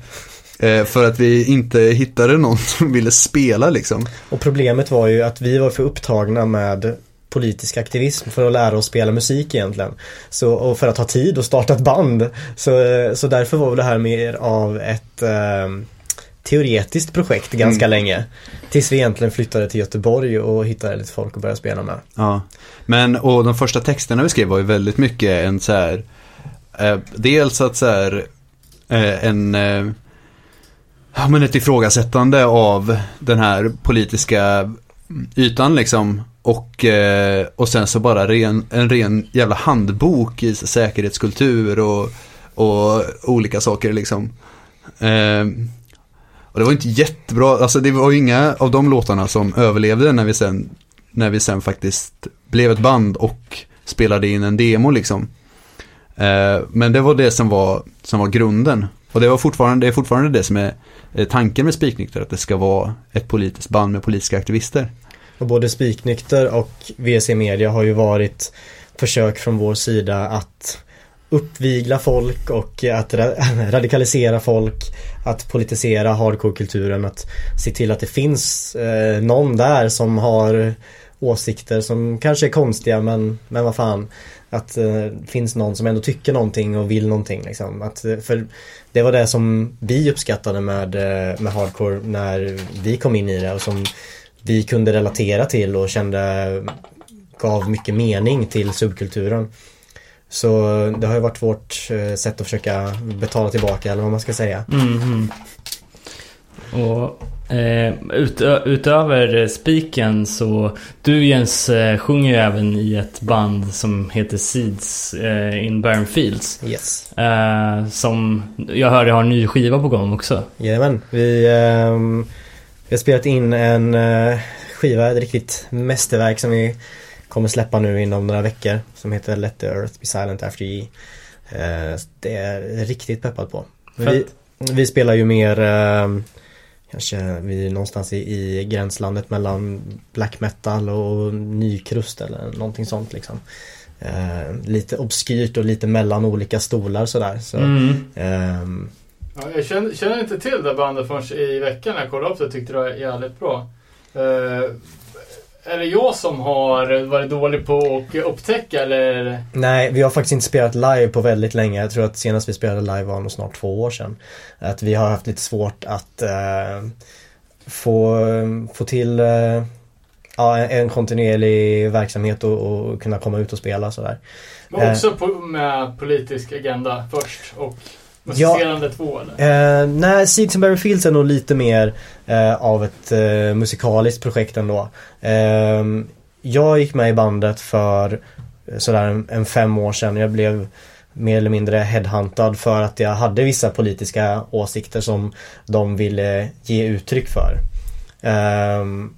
F: eh för att vi inte hittade någon *laughs* som ville spela liksom.
G: Och problemet var ju att vi var för upptagna med politisk aktivism för att lära oss spela musik egentligen. Så, och för att ha tid att starta ett band. Så, eh, så därför var det här mer av ett eh, teoretiskt projekt ganska länge. Tills vi egentligen flyttade till Göteborg och hittade lite folk att börja spela med.
F: Ja, men och de första texterna vi skrev var ju väldigt mycket en så här, eh, dels att så här, eh, en, eh, ja men ett ifrågasättande av den här politiska ytan liksom. Och, eh, och sen så bara ren, en ren jävla handbok i säkerhetskultur och, och olika saker liksom. Och det var inte jättebra, alltså det var ju inga av de låtarna som överlevde när vi sen, när vi sen faktiskt blev ett band och spelade in en demo liksom. Eh, men det var det som var, som var grunden. Och det, var fortfarande, det är fortfarande det som är tanken med Spiknykter, att det ska vara ett politiskt band med politiska aktivister.
G: Och både Spiknykter och VC Media har ju varit försök från vår sida att uppvigla folk och eh, att ra- *laughs* radikalisera folk, att politisera hardcore-kulturen, att se till att det finns eh, någon där som har åsikter som kanske är konstiga men, men vad fan. Att eh, det finns någon som ändå tycker någonting och vill någonting liksom. Att, eh, för det var det som vi uppskattade med, eh, med hardcore när vi kom in i det och som vi kunde relatera till och kände gav mycket mening till subkulturen. Så det har ju varit vårt eh, sätt att försöka betala tillbaka eller vad man ska säga.
H: Mhm. Och eh, utö- utöver eh, spiken så du Jens eh, sjunger ju även i ett band som heter Seeds eh, in Barren Fields.
G: Yes.
H: Eh, som jag hörde har en ny skiva på gång också.
G: Jajamän. Vi, ehm, vi har spelat in en eh, skiva, ett riktigt mästerverk som vi kommer släppa nu inom några veckor. Som heter Let the Earth Be Silent After Ye. Eh, det är riktigt peppad på. Vi, vi spelar ju mer ehm, Kanske vi är någonstans i, i gränslandet mellan black metal och nykrust eller någonting sånt liksom. Eh, lite obskyrt och lite mellan olika stolar sådär. Så,
H: Mm.
G: ehm,
D: Ja, jag känner, känner inte till det bandet förrän i veckan när jag kollade upp det och tyckte det var jävligt bra. Eh, är det jag som har varit dålig på att upptäcka eller?
G: Nej, vi har faktiskt inte spelat live på väldigt länge. Jag tror att senast vi spelade live var nog snart två år sedan. Att vi har haft lite svårt att eh, få, få till eh, ja, en- kontinuerlig verksamhet och, och kunna komma ut och spela sådär.
D: Men
G: Eh.
D: också på, med politisk agenda först och
G: Ja.
D: musicerande två eller?
G: Eh, nej, Seeds and Barry Fields är nog lite mer eh, av ett eh, musikaliskt projekt ändå. Eh, jag gick med i bandet för eh, sådär en, en fem år sedan. Jag blev mer eller mindre headhuntad för att jag hade vissa politiska åsikter som de ville ge uttryck för. Ehm,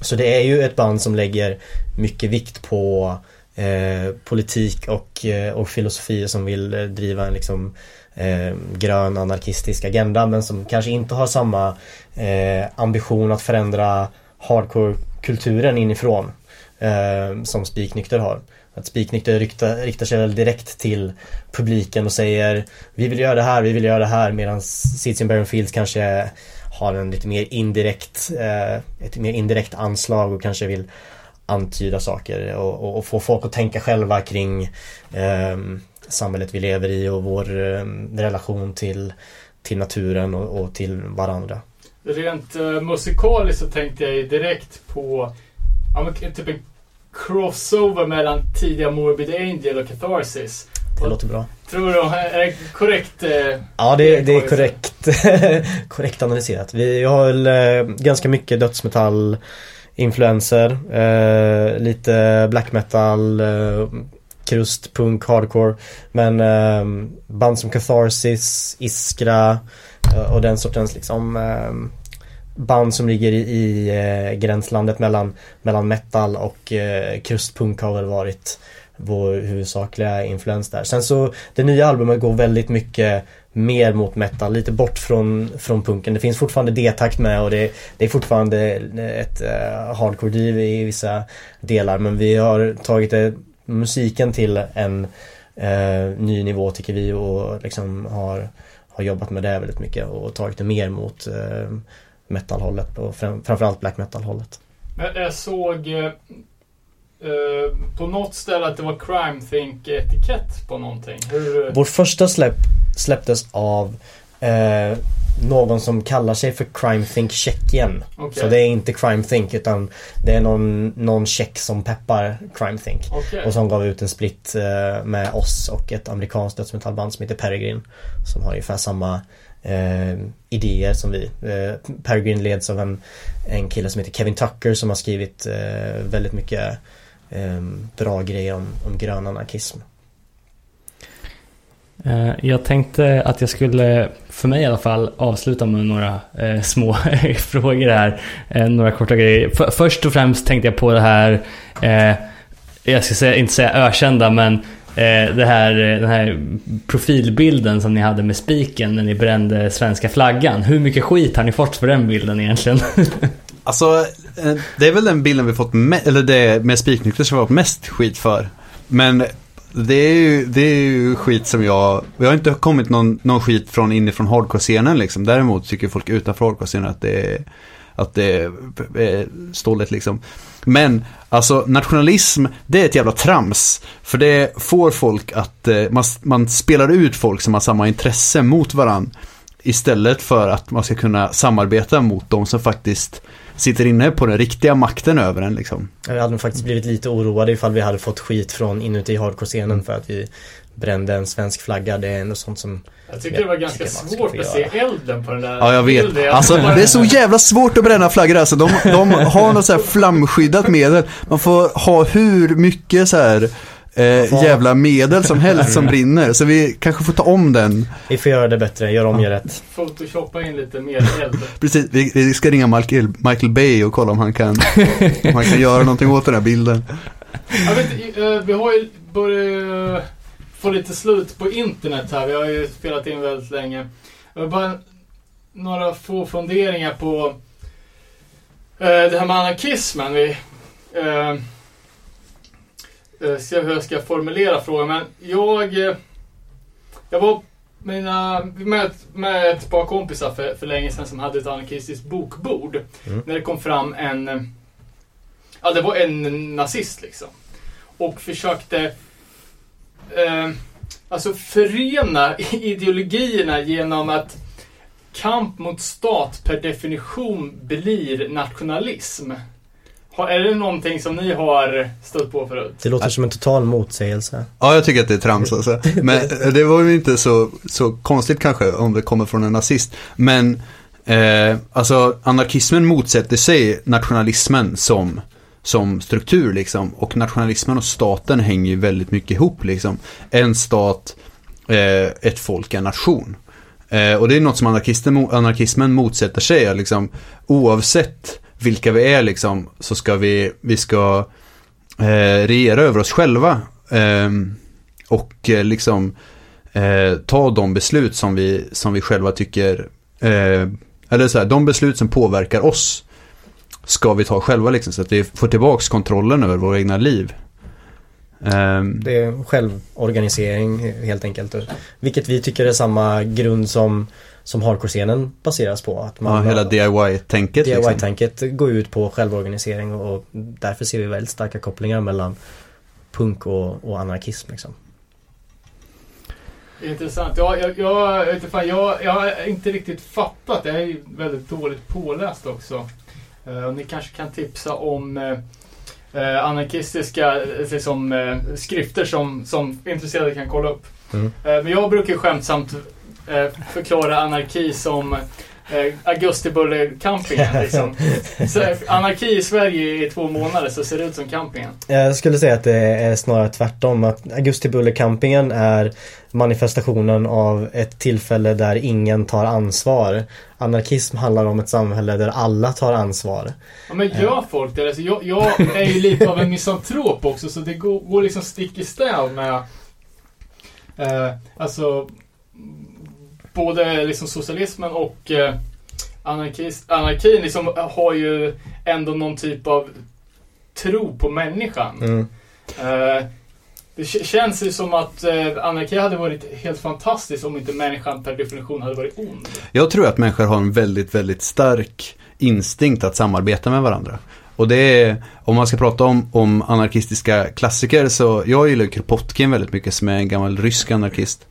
G: så det är ju ett band som lägger mycket vikt på eh, politik och, eh, och filosofier som vill driva en liksom eh, grön anarkistisk agenda men som kanske inte har samma eh, ambition att förändra hardcore-kulturen inifrån eh, som Spiknykter har. Att Spiknykter riktar, riktar sig väl direkt till publiken och säger Vi vill göra det här, vi vill göra det här medan Seeds in Baron Fields kanske har en lite mer indirekt eh, ett mer indirekt anslag och kanske vill antyda saker och, och, och få folk att tänka själva kring eh, samhället vi lever i och vår eh, relation till, till naturen och, och till varandra.
D: Rent uh, musikaliskt så tänkte jag ju direkt på ja, typ en crossover mellan tidiga Morbid Angel och Catharsis.
G: Det låter bra.
D: Tror du, är det korrekt? eh,
G: Ja, det, det är
D: Korrekt. *laughs*
G: korrekt, analyserat. Vi har väl eh, ganska mycket dödsmetall influenser, eh, lite black metal, eh, krust, punk, hardcore. Men eh, band som Catharsis, Iskra eh, och den sortens liksom eh, band som ligger i, i eh, gränslandet mellan, mellan metal och eh, krustpunk har väl varit vår huvudsakliga influens där. Sen så, det nya albumet går väldigt mycket mer mot metal, lite bort från, från punken. Det finns fortfarande D-takt med och det, det är fortfarande ett uh, hardcore-driv i vissa delar. Men vi har tagit det, musiken till en eh, ny nivå tycker vi och liksom har, har jobbat med det väldigt mycket och tagit det mer mot eh, metal-hållet och fram, framförallt black metal-hållet.
D: Jag såg eh, eh, på något ställe att det var Crime Think-etikett på någonting. Hur...
G: Vår första släpp släpptes av eh, någon som kallar sig för Crime Think Tjeckien.
D: Okej.
G: Så det är inte Crime Think utan det är någon, någon tjeck som peppar Crime Think.
D: Okej.
G: Och som gav ut en split eh, med oss och ett amerikanskt dödsmetallband som heter Peregrine. Som har ungefär samma eh, idéer som vi. Eh, Peregrine leds av en, en kille som heter Kevin Tucker som har skrivit eh, väldigt mycket eh, bra grejer om, om grön anarkism.
H: Eh, jag tänkte att jag skulle, för mig i alla fall, avsluta med några eh, små *laughs* frågor här. Eh, några korta grejer. F- först och främst tänkte jag på det här, eh, jag ska säga, inte säga ökända, men eh, det här, eh, den här profilbilden som ni hade med spiken när ni brände svenska flaggan. Hur mycket skit har ni fått för den bilden egentligen? *laughs*
F: Alltså, eh, det är väl den bilden vi fått me- eller det med spiknycklar som vi har fått mest skit för. Men det är ju, det är ju skit som jag, jag har inte kommit någon, någon skit från inifrån hardcore-scenen liksom. Däremot tycker folk utanför hardcore-scenen att det är, att det är, är ståligt liksom. Men, alltså nationalism, det är ett jävla trams. För det får folk att, eh, man, man spelar ut folk som har samma intresse mot varandra. Istället för att man ska kunna samarbeta mot de som faktiskt sitter inne på den riktiga makten över en liksom.
G: Vi hade nog faktiskt blivit lite oroade ifall vi hade fått skit från inuti hardcore-scenen för att vi brände en svensk flagga. Det är ändå sånt som...
D: Jag tycker det var ganska svårt att se elden på den där
F: Ja, jag vet.
D: bilden.
F: Alltså, det är så jävla svårt att bränna flaggor alltså. De, de har något så här flamskyddat medel. Man får ha hur mycket så här eh, jävla medel som helst som *laughs* brinner. Så vi kanske får ta om den.
G: Vi får göra det bättre, göra om, göra rätt.
D: Photoshoppa in lite mer eld. *laughs*
F: Precis, vi, vi ska ringa Michael, Michael Bay och kolla om han kan, om han kan göra någonting åt den här bilden.
D: Jag vet, inte, eh, vi har ju börjat få lite slut på internet här. Vi har ju spelat in väldigt länge. Jag bara några få funderingar på eh, det här med anarkismen. Vi, eh, eh, se hur jag ska formulera frågan. Men jag, eh, jag var mina, med, med ett par kompisar för, för länge sedan som hade ett anarkistiskt bokbord.
G: Mm.
D: När det kom fram en, eh, ja det var en nazist liksom. Och försökte eh, alltså förena *laughs* ideologierna genom att kamp mot stat per definition blir nationalism. Har, är det någonting som ni har stött på förut?
G: Det låter som en total motsägelse.
F: Ja, jag tycker att det är trams *laughs* alltså. Men det var ju inte så, så konstigt kanske om det kommer från en nazist. Men eh, alltså anarkismen motsätter sig nationalismen som, som struktur liksom. Och nationalismen och staten hänger ju väldigt mycket ihop liksom. En stat, eh, ett folk, en nation. Eh, och det är något som anarkismen motsätter sig. Liksom, oavsett vilka vi är liksom, så ska vi, vi ska eh, regera över oss själva. Eh, och eh, liksom eh, ta de beslut som vi, som vi själva tycker, eh, eller så här, de beslut som påverkar oss ska vi ta själva liksom, så att vi får tillbaks kontrollen över våra egna liv. Ehm,
G: Det är självorganisering helt enkelt. Vilket vi tycker är samma grund som, som hardcore-scenen baseras på. Att
F: ja, hela DIY-tänket. liksom.
G: DIY-tanket går ut på självorganisering och, därför ser vi väldigt starka kopplingar mellan punk och, och anarkism liksom.
D: Intressant. Ja, jag, jag, jag, fan, jag, jag har inte riktigt fattat. Jag är ju väldigt dåligt påläst också. Och ni kanske kan tipsa om eh, eh, anarkistiska eh, liksom, eh, skrifter som, som intresserade kan kolla upp.
G: Mm.
D: Eh, men jag brukar skämtsamt eh, förklara anarki som eh, Augustibulle-campingen. *laughs* Liksom. Så, eh, anarki i Sverige i två månader så ser det ut som campingen.
G: Jag skulle säga att det är snarare tvärtom. Att Augustibulle-campingen är manifestationen av ett tillfälle där ingen tar ansvar. Anarkism handlar om ett samhälle där alla tar ansvar.
D: Ja, men gör folk det? Alltså, jag, jag är ju lite av en misantrop också så det går, går liksom stick i stäv med eh, alltså både liksom socialismen och eh, anarkin liksom har ju ändå någon typ av tro på människan.
G: Mm.
D: Eh, det känns ju som att eh, anarki hade varit helt fantastiskt om inte människan per definition hade varit ond.
F: Jag tror att människor har en väldigt, väldigt stark instinkt att samarbeta med varandra. Och det är, om man ska prata om, om anarkistiska klassiker så jag gillar Kropotkin väldigt mycket som är en gammal rysk anarkist.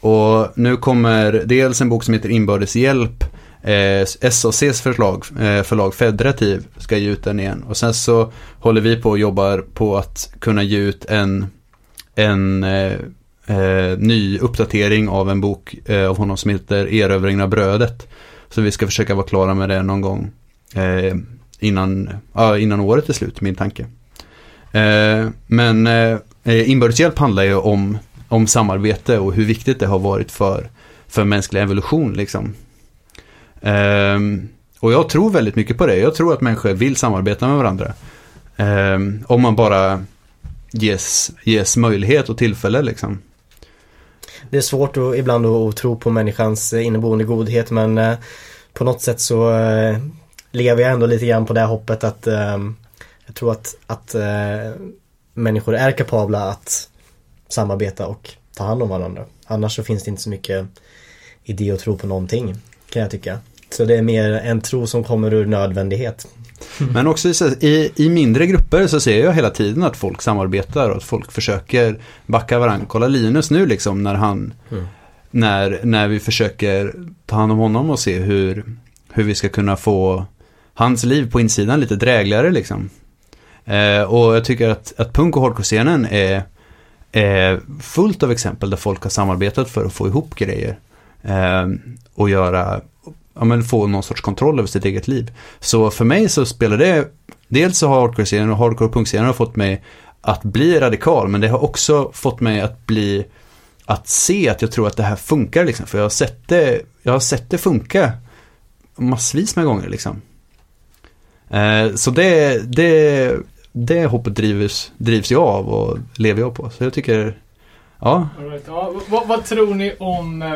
F: Och nu kommer dels en bok som heter Inbördes hjälp, eh, SACs förslag, eh, förlag Federativ ska ge ut den igen. Och sen så håller vi på och jobbar på att kunna ge ut en, en eh, eh, ny uppdatering av en bok eh, av honom som heter Erövringen av brödet. Så vi ska försöka vara klara med det någon gång eh, innan, ja, innan året är slut, min tanke. Eh, men eh, inbördes hjälp handlar ju om, om samarbete och hur viktigt det har varit för, för mänsklig evolution. Liksom. Eh, och jag tror väldigt mycket på det. Jag tror att människor vill samarbeta med varandra. Eh, om man bara ges, ges möjlighet och tillfälle liksom.
G: Det är svårt att, ibland att tro på människans eh, inneboende godhet men eh, på något sätt så eh, lever jag ändå lite grann på det här hoppet att eh, jag tror att, att eh, människor är kapabla att samarbeta och ta hand om varandra. Annars så finns det inte så mycket idé att tro på någonting kan jag tycka. Så det är mer en tro som kommer ur nödvändighet.
F: Men också i, i, mindre grupper så ser jag hela tiden att folk samarbetar och att folk försöker backa varandra. Kolla Linus nu liksom när han, när, när vi försöker ta hand om honom och se hur, hur vi ska kunna få hans liv på insidan lite drägligare liksom. Eh, och jag tycker att, att punk och hardcore-scenen är, eh, fullt av exempel där folk har samarbetat för att få ihop grejer. Eh, och göra, ja men få någon sorts kontroll över sitt eget liv. Så för mig så spelar det, dels så har hardcore-scenen och hardcore punk-scenen har fått mig att bli radikal, men det har också fått mig att bli, att se att jag tror att det här funkar liksom. För jag har sett det, jag har sett det funka massvis med gånger liksom. Eh, så det, det, det hoppet drivs, drivs jag av och lever jag på. Så jag tycker, ja,
D: All right. ja, vad, vad tror ni om eh,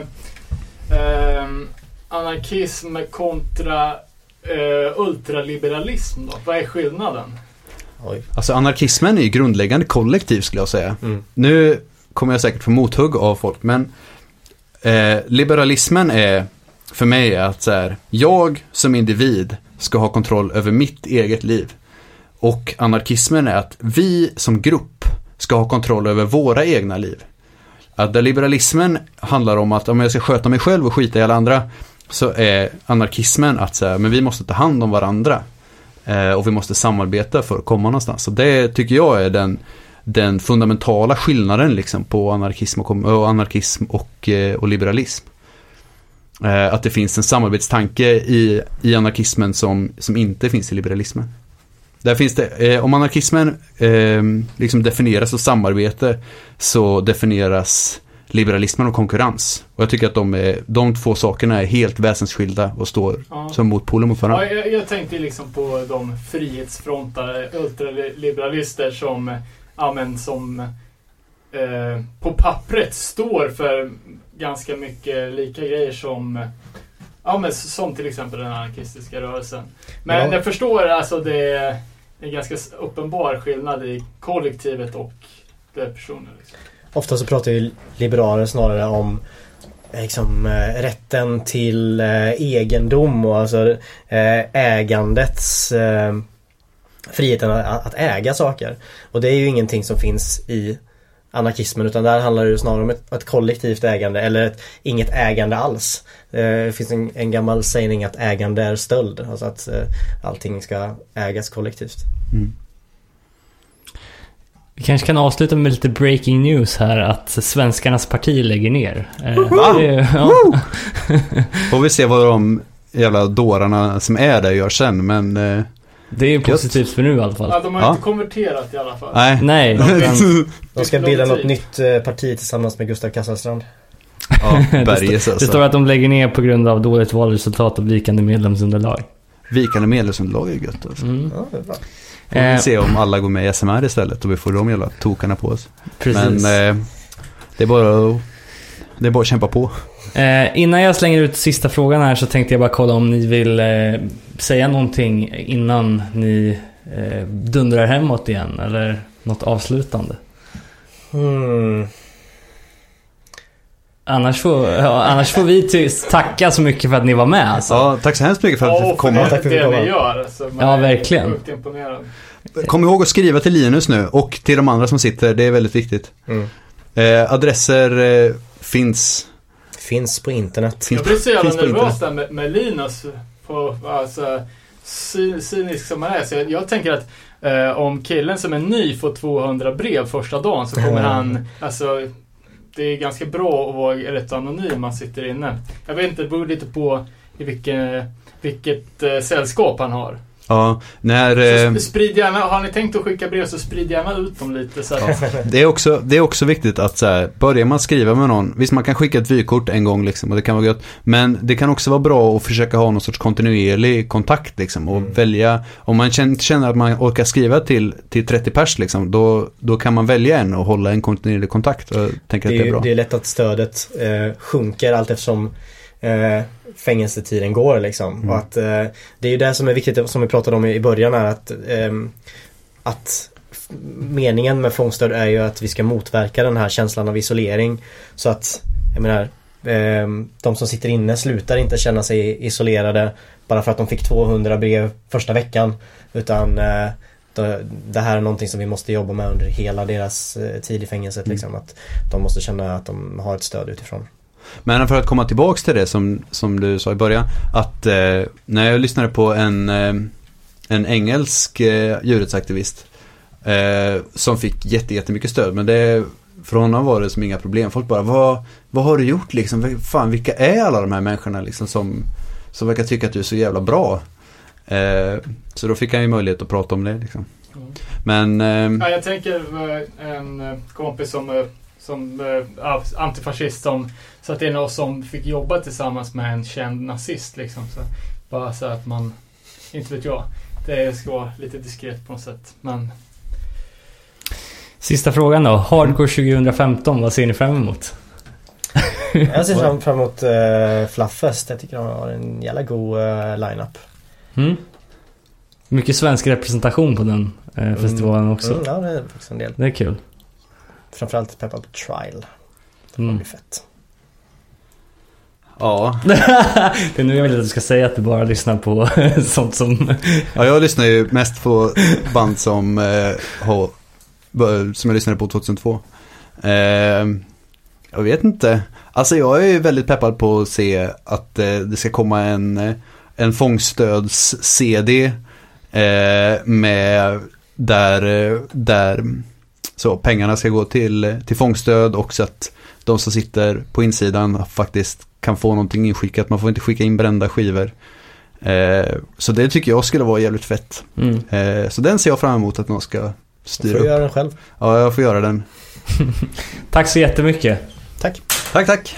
D: ehm, anarkism kontra eh, ultraliberalism då? Vad är skillnaden?
G: Oj.
F: Alltså anarkismen är ju grundläggande kollektiv skulle jag säga.
G: Mm.
F: Nu kommer jag säkert få mothugg av folk, men eh, liberalismen är för mig att så här, jag som individ ska ha kontroll över mitt eget liv. Och anarkismen är att vi som grupp ska ha kontroll över våra egna liv. Att där liberalismen handlar om att om jag ska sköta mig själv och skita i alla andra så är anarkismen att säga, men vi måste ta hand om varandra. Eh, och vi måste samarbeta för att komma någonstans. Så det tycker jag är den, den fundamentala skillnaden liksom på anarkism och, och, anarkism och, eh, och liberalism. Eh, att det finns en samarbetstanke i, i anarkismen som, som inte finns i liberalismen. Där finns det, eh, om anarkismen eh, liksom definieras som samarbete så definieras liberalismen och konkurrens. Och jag tycker att de, är, de två sakerna är helt väsensskilda och står
D: Ja.
F: som motpoler mot varandra.
D: Ja, jag, jag tänkte liksom på de frihetsfrontare, ultraliberalister som, ja, men som eh, på pappret står för ganska mycket lika grejer som Ja men som till exempel den anarkistiska rörelsen. Men
G: Ja.
D: jag förstår alltså det en ganska uppenbar skillnad i kollektivet och det personen. Liksom.
G: Ofta så pratar ju liberaler snarare om eh, liksom, eh, rätten till eh, egendom och alltså eh, ägandets eh, friheten att, att äga saker. Och det är ju ingenting som finns i anarkismen utan där handlar det ju snarare om ett, ett kollektivt ägande eller ett, inget ägande alls. Eh, det finns en, en gammal sägning att ägande är stöld. Alltså att eh, allting ska ägas kollektivt.
H: Vi kanske kan avsluta med lite breaking news här att Svenskarnas parti lägger ner. Eh,
F: Va?
H: det- ja. *laughs*
F: Får vi se vad de jävla dårarna som är där gör sen, men... Eh,
H: Det är ju positivt för nu i alla
D: Ja,
H: fall.
D: de har
F: Ja.
D: inte konverterat i alla fall.
F: nej.
H: Nej,
G: De *laughs* ska
D: lång
G: bilda något nytt eh, parti tillsammans med Gustav Kasselstrand.
F: Ja, *laughs*
H: det,
F: berges
H: står,
F: alltså.
H: det står att de lägger ner på grund av dåligt valresultat och vikande medlemsunderlag.
F: Vikande medlemsunderlag är gött alltså.
H: Mm.
G: Ja, det är bra.
F: Får vi
H: Eh,
F: se om alla går med i SMR istället och vi får de jävla tokarna på oss.
H: precis.
F: Men eh, det är bara att, det är bara att kämpa på.
H: Eh, innan jag slänger ut sista frågan här så tänkte jag bara kolla om ni vill eh, säga någonting innan ni eh, dundrar hemåt igen eller något avslutande.
G: Hmm.
H: Annars får, ja, annars får vi tacka så mycket för att ni var med alltså.
F: Ja, tack så hemskt mycket för att
D: Ja,
F: fick
D: och för
F: komma.
D: det,
G: Tack för att
D: det ni gör. Alltså,
H: Ja, verkligen.
F: Kom ihåg att skriva till Linus nu och till de andra som sitter, det är väldigt viktigt.
G: Mm.
F: Eh, adresser eh, finns.
G: Finns på internet.
F: Finns
D: Jag blir så jävla nervös där med, med Linus. På, alltså, cy, cynisk som han är. Så jag, jag tänker att eh, om killen som är ny får 200 brev första dagen så kommer
G: Mm.
D: han, alltså det är ganska bra att vara rätt anonym när man sitter inne. Jag vet inte, det beror lite på i vilket, vilket eh, sällskap han har.
F: Ja, när...
D: Så
F: Eh,
D: sp- sprid gärna, har ni tänkt att skicka brev så sprid gärna ut dem lite så att,
F: det, är också, det är också viktigt att så här, börjar man skriva med någon, visst man kan skicka ett vykort en gång liksom och det kan vara gött. Men det kan också vara bra att försöka ha någon sorts kontinuerlig kontakt liksom och
G: Mm.
F: välja, om man känner, att man orkar skriva till, till 30 pers liksom, då, då kan man välja en och hålla en kontinuerlig kontakt. Och tänker
G: Det
F: att
G: är,
F: det är bra.
G: det är lätt att stödet eh, sjunker allt eftersom eh, fängelsetiden går liksom.
F: Mm.
G: Och att eh, det är ju det som är viktigt som vi pratade om i början är att, ehm, att meningen med fångstöd är ju att vi ska motverka den här känslan av isolering. Så att, jag menar, ehm, de som sitter inne slutar inte känna sig isolerade bara för att de fick 200 brev första veckan. Utan eh, det- det här är någonting som vi måste jobba med under hela deras eh, tid i fängelset.
F: Mm.
G: Liksom, att de måste känna att de har ett stöd utifrån.
F: Men för att komma tillbaks till det som, som du sa i början. Att eh, när jag lyssnade på en, eh, en engelsk eh, djurrättsaktivist. Eh, som fick jätte, jättemycket stöd. Men det, för honom var det som inga problem. Folk bara, vad, vad har du gjort liksom? Fan, vilka är alla de här människorna liksom som, som verkar tycka att du är så jävla bra? Eh, så då fick han ju möjlighet att prata om det liksom.
D: Mm.
F: Men eh,
D: Ja, jag tänker eh, en kompis som, som eh, ja, antifascist som satt in och som fick jobba tillsammans med en känd nazist liksom. Så bara så att man, inte vet jag. Det ska vara lite diskret på något sätt. Men
H: Sista frågan då. Hardcore 2015, vad ser ni fram emot? *laughs*
G: Jag ser fram, fram emot uh, Flufffest. Jag tycker de har en jävla god uh, line-up.
H: Mm? Mycket svensk representation på den eh, festivalen också.
G: Mm, ja, det är faktiskt en del.
H: Det är kul.
G: Framförallt peppad på Trial. Det kommer
H: Mm.
G: bli fett.
F: Ja. *laughs*
H: det är nu jag vill att du ska säga att du bara lyssnar på *laughs* sånt som...
F: Ja, jag lyssnar ju mest på band som, eh, har, som jag lyssnade på 2002. Eh, jag vet inte. Alltså jag är ju väldigt peppad på att se att eh, det ska komma en, eh, en fångstöds-CD eh, med där, eh, där så pengarna ska gå till, till fångstöd och så att de som sitter på insidan faktiskt kan få någonting inskickat. Man får inte skicka in brända skivor. Eh, så det tycker jag skulle vara jävligt fett.
H: Mm.
F: Eh, så den ser jag fram emot att någon ska
G: Får
F: styra
G: du
F: upp.
G: göra den själv?
F: Ja, jag får göra den. *laughs*
H: Tack så jättemycket.
G: Tack.
F: Tack, tack.